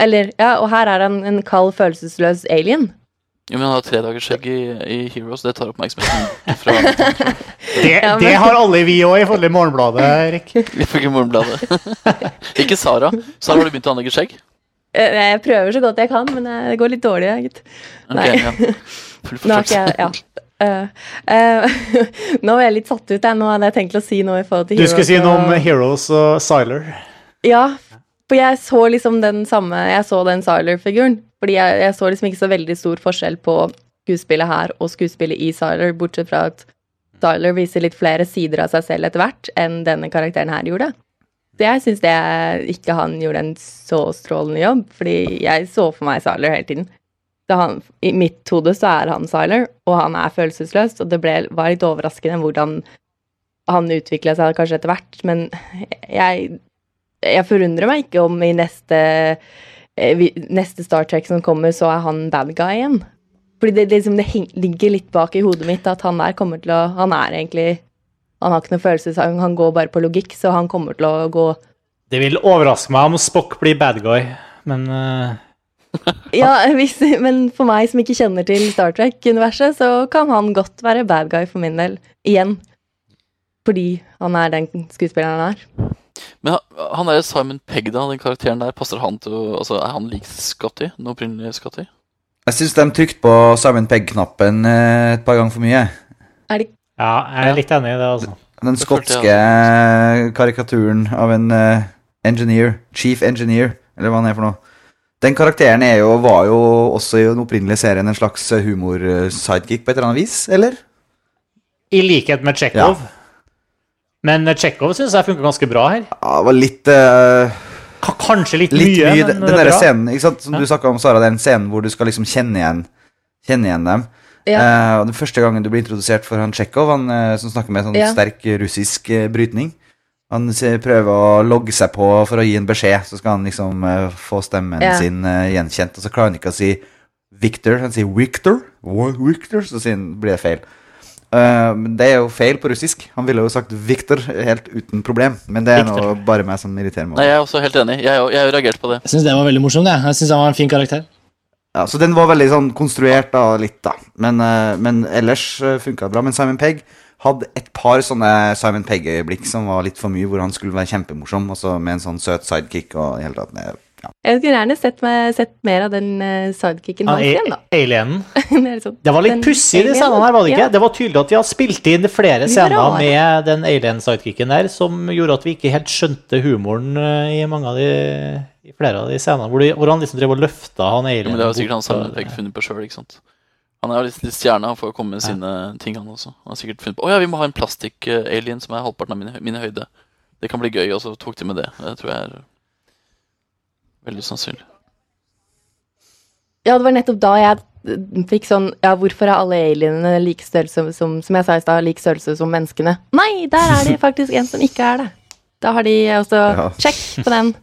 Eller, ja, og her er han en kald, følelsesløs alien. Jo, men han har tre dagers skjegg i, i Heroes, det tar oppmerksomheten fra Det, Ja, men- det har alle vi òg, ifølge Morgenbladet, Erik. Ifølge Morgenbladet. ikke Sara. Sara, har du begynt å anlegge skjegg? Eh, Jeg prøver så godt jeg kan, men eh, det går litt dårlig, gitt. Ok, ja. Nå har ikke jeg Ja. uh, uh, nå er jeg litt satt ut. Jeg. Nå hadde jeg tenkt å si noe i forhold til Heroes. Du skulle si noe om Heroes og Siler. Ja, for jeg så liksom den samme Jeg så den Siler-figuren. Fordi jeg, jeg så liksom ikke så veldig stor forskjell på skuespillet her og skuespillet i Siler, bortsett fra at Siler viser litt flere sider av seg selv etter hvert enn denne karakteren her gjorde. Så jeg syns ikke han gjorde en så strålende jobb, fordi jeg så for meg Siler hele tiden. Han, I mitt hode så er han Siler, og han er følelsesløs, og det ble, var litt overraskende hvordan han utvikla seg kanskje etter hvert, men jeg jeg forundrer meg ikke om i neste, eh, neste Star Trek som kommer, så er han bad guy igjen. Fordi det, liksom, det ligger litt bak i hodet mitt at han der kommer til å Han er egentlig Han har ikke noe følelsesang, han, går bare på logikk, så han kommer til å gå Det vil overraske meg om Spock blir bad guy, men uh... Ja, hvis, men for meg som ikke kjenner til Star Trek-universet, så kan han godt være bad guy for min del. Igjen. Fordi han er den skuespilleren han er. Men han- er der Simon Pegg, da, den karakteren der, passer han til å Altså, Er han lik Scotty? Den opprinnelige Scotty? Jeg syns de trykte på Simon Pegg-knappen eh, et par ganger for mye. Er det Ja, jeg er litt enig i det, altså. Den skotske karikaturen av en uh, engineer, chief engineer, eller hva han er for noe. Den karakteren er jo, var jo også i den opprinnelige serien en slags humor-sidekick på et eller annet vis, eller? I likhet med Tsjekhov. Men Tsjekhov syns jeg funka ganske bra her. Ja, det var litt uh, kanskje litt, Litt mye, mye, den, men den det er der bra. scenen ikke sant? som Ja. du snakka om, Sara, den scenen hvor du skal liksom kjenne igjen, kjenne igjen dem. Ja. Uh, og Den første gangen du blir introdusert for han Tsjekhov, han uh, som snakker med sånn Ja. sterk russisk uh, brytning Han prøver å logge seg på for å gi en beskjed, så skal han liksom få stemmen Ja. sin gjenkjent. Og så klarer han ikke å si Victor, han sier Victor. Victor? Så sier han, blir det feil. Eh, det er jo feil på russisk. Han ville jo sagt Victor helt uten problem. Men det er Victor. nå bare meg som irriterer meg. Nei, jeg er også helt enig. Jeg har jeg reagerte på det. Jeg syns det var veldig morsomt. Jeg, jeg synes han var en fin karakter. Ja, så den var veldig sånn konstruert da, litt da. Men, eh, men ellers uh, funka det bra. Men Simon Pegg hadde et par sånne Simon Pegg-øyeblikk som var litt for mye, hvor han skulle være kjempemorsom, og så med en sånn søt sidekick og i hele tatt. Ja. Jeg skulle gjerne sett, meg, sett mer av den uh, sidekicken hans ja, igjen, da. alienen. Det sånn- Det var litt pussig, de scenene her, var det ikke? Ja. Det var tydelig at de har spilt inn flere scener med den alien-sidekicken der, som gjorde at vi ikke helt skjønte humoren eh, i mange av de i flere av de scenene, hvor, de, hvor han liksom drev og løfta han Ja, alienen. men det er jo sikkert han samme Simon funnet på sjøl, ikke sant. Han er jo litt, stjerne, han får komme med sine ting, han også. Han har sikkert funnet på Å ja, vi må ha en plastikk-alien som er halvparten av mine høyde. Det kan bli gøy, og så tok de med det. Det tror jeg er veldig sannsynlig. Ja, det var nettopp da jeg fikk sånn Ja, hvorfor er alle alienene like størrelse som, som jeg sa i stad, like størrelse som menneskene? Nei, der er det faktisk en som ikke er det. Da har de også Ja. Sjekk på den.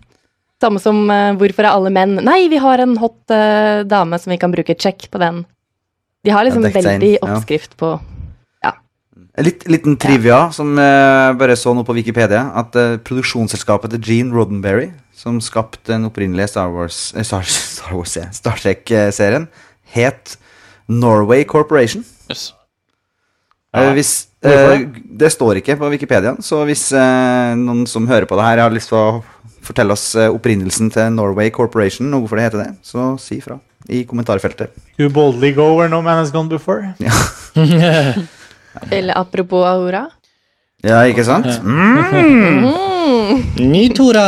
Samme som uh, hvorfor er alle menn Nei, vi har en hot uh, dame som vi kan bruke. Sjekk på den. De har liksom Ja, veldig inn, veldig ja. oppskrift på En litt, liten trivia som jeg bare så nå på Wikipedia, at produksjonsselskapet til Gene Roddenberry, som skapte den opprinnelige Star Wars eh, Star, Star Wars, ja, Star Trek-serien, het Norway Corporation. Yes. Eh, hvis, eh, det står ikke på Wikipedia, så hvis eh, noen som hører på det her, har lyst til å fortelle oss eh, opprinnelsen til Norway Corporation, og hvorfor det heter det, så si fra i kommentarfeltet. You boldly go where no man has gone before. Ja. Eller apropos Aura. Ja, ikke sant? Mm. Nitora!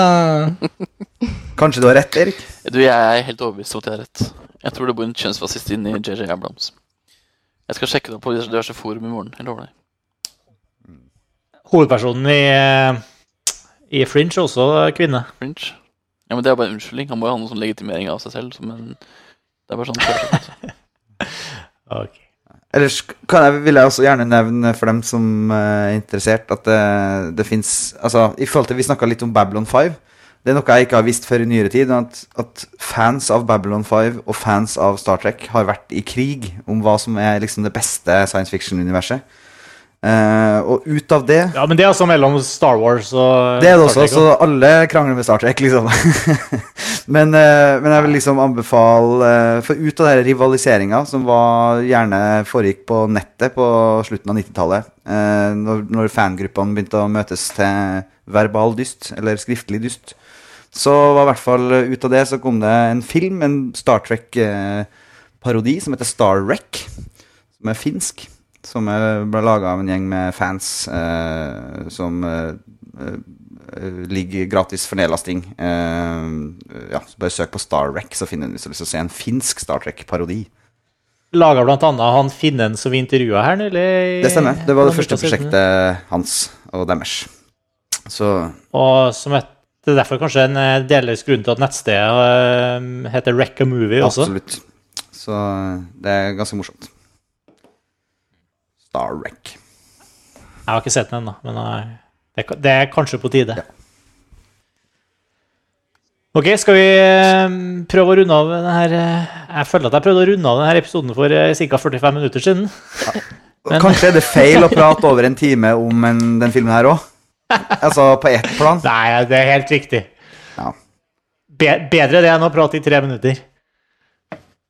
Kanskje du har rett, Erik? Du, jeg er helt overbevist om at jeg har rett. Jeg tror det bor en kjønnsfascist inni JJ Abrams. Jeg skal sjekke det opp på diverse forum i morgen. Jeg lover deg. Hovedpersonen i, eh, i Fringe er også kvinne. Fringe. Ja, men det er bare en unnskyldning. Han må jo ha noen sånn legitimering av seg selv. Men. Det er bare sånn selvsagt. Ellers jeg, vil jeg også gjerne nevne for dem som eh, er interessert, at det, det fins Altså, i forhold til Vi snakka litt om Babylon 5. Det er noe jeg ikke har visst før i nyere tid. At, at fans av Babylon 5 og fans av Star Trek har vært i krig om hva som er liksom det beste science fiction-universet. Eh, og ut av det Ja, men det er altså mellom Star Wars og Det er det også, så alle krangler med Star Trek, liksom. men, uh, men jeg vil liksom anbefale uh, For ut av den rivaliseringa som var, gjerne foregikk på nettet på slutten av 90-tallet, eh, når, når fangruppene begynte å møtes til verbal dyst, eller skriftlig dyst, så var i hvert fall ut av det så kom det en film, en Star Trek-parodi, som heter Star Wreck, som er finsk. Som ble laga av en gjeng med fans eh, som eh, eh, ligger gratis for nedlasting. Eh, ja, så Bare søk på Star Wreck, så finner du hvis du har lyst til å se en finsk Star Trek-parodi. Laga annet han finnen som vi intervjua her nylig. eller? Det stemmer. Det var det første prosjektet hans og deres. Så Og som et, det er derfor kanskje en eh, delvis grunn til at nettstedet heter Wreck a Movie også. absolutt. Så det er ganske morsomt. Star Wreck. Jeg har ikke sett den ennå, men eh, det, er- det er kanskje på tide. Ja. Ok, skal vi eh, prøve å runde av den her eh, Jeg føler at jeg prøvde å runde av denne episoden for ca. 45 minutter siden. Men- Kanskje er det feil å prate over en time om en, den filmen her òg? Altså på ett plan? Nei, det er helt riktig. Ja. Be bedre det enn å prate i tre minutter.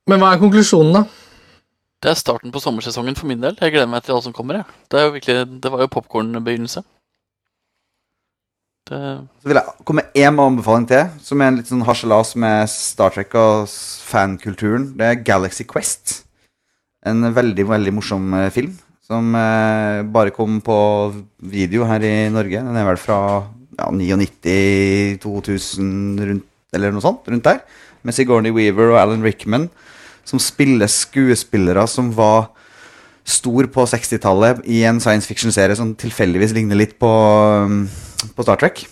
Men hva er konklusjonen, da? Det er starten på sommersesongen for min del. Jeg gleder meg til alt som kommer. Jeg. Det, virkelig, det var jo popkornbegynnelse. Det, Så vil jeg komme med én anbefaling til, som er en litt sånn harselas med Star Trek og fankulturen. Det er Galaxy Quest. En veldig, veldig morsom eh, film som eh, bare kom på video her i Norge. Den er vel fra ja, 99, 2000, eller noe sånt, rundt der. Med Sigourney Weaver og Alan Rickman, som spiller skuespillere som var stor på 60-tallet i en science fiction-serie som tilfeldigvis ligner litt på, um, på Star Trek.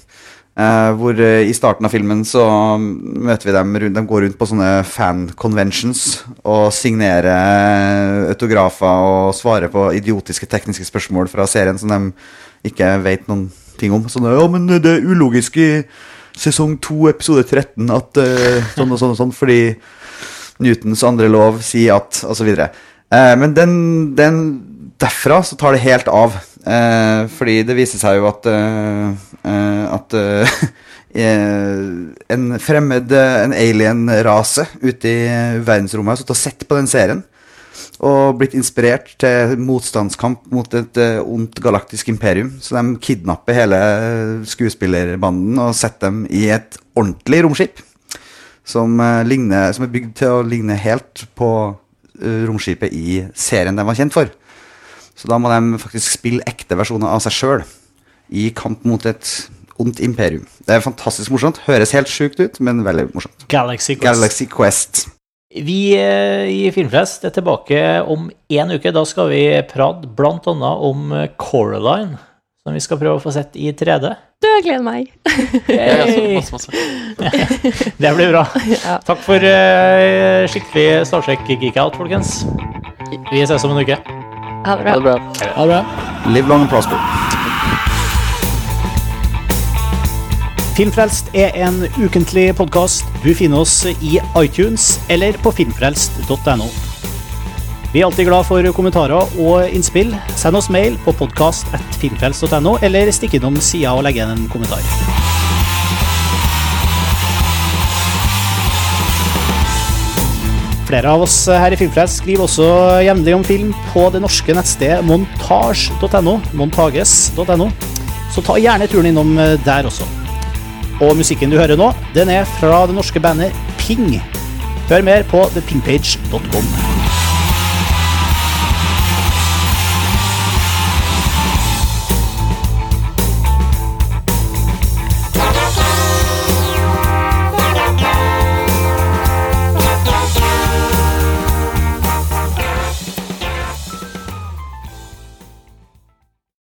Eh, hvor eh, I starten av filmen så møter vi dem rundt, De går rundt på sånne fan-conventions og signerer autografer og svarer på idiotiske tekniske spørsmål fra serien som de ikke vet noen ting om. Sånn, ja, men det er ulogisk i sesong 2, episode 13 at uh, sånn og sånn og sånn, fordi Newtons andre lov sier at, videre. Eh, men den, den derfra så tar det helt av. Eh, fordi det viser seg jo at eh, eh, At eh, eh, en fremmed, en alien-rase ute i verdensrommet har sittet og sett på den serien. Og blitt inspirert til motstandskamp mot et ondt galaktisk imperium. Så de kidnapper hele skuespillerbanden og setter dem i et ordentlig romskip. Som, eh, ligner, som er bygd til å ligne helt på eh, romskipet i serien de var kjent for. Så da må de faktisk spille ekte versjoner av seg sjøl i kamp mot et ondt imperium. Det er fantastisk morsomt. Høres helt sjukt ut, men veldig morsomt. Galaxy Quest. Galaxy Quest. Vi eh, i Filmfest er tilbake om én uke. Da skal vi prate annet om Coraline, som vi skal prøve å få sett i 3D. Du, jeg gleder meg. Hey. Ja, masse, masse. Det blir bra. Ja. Takk for uh, skikkelig Star Trek geek-out, folkens. Vi ses om en uke. Ha det Ha bra. det bra. Ha det bra. Live long and prosper. Filmfrelst er en ukentlig podkast. Du finner oss i iTunes eller på filmfrelst.no. Vi er alltid glad for kommentarer og innspill. Send oss mail på podkast.filmfrelst.no, eller stikk innom sida og legg igjen en kommentar. Flere av oss her i Filmfrelst skriver også jevnlig om film på det norske nettstedet montage.no. montages.no. Så ta gjerne turen innom der også. Og musikken du hører nå, den er fra det norske bandet Ping. Hør mer på thepingpage.com.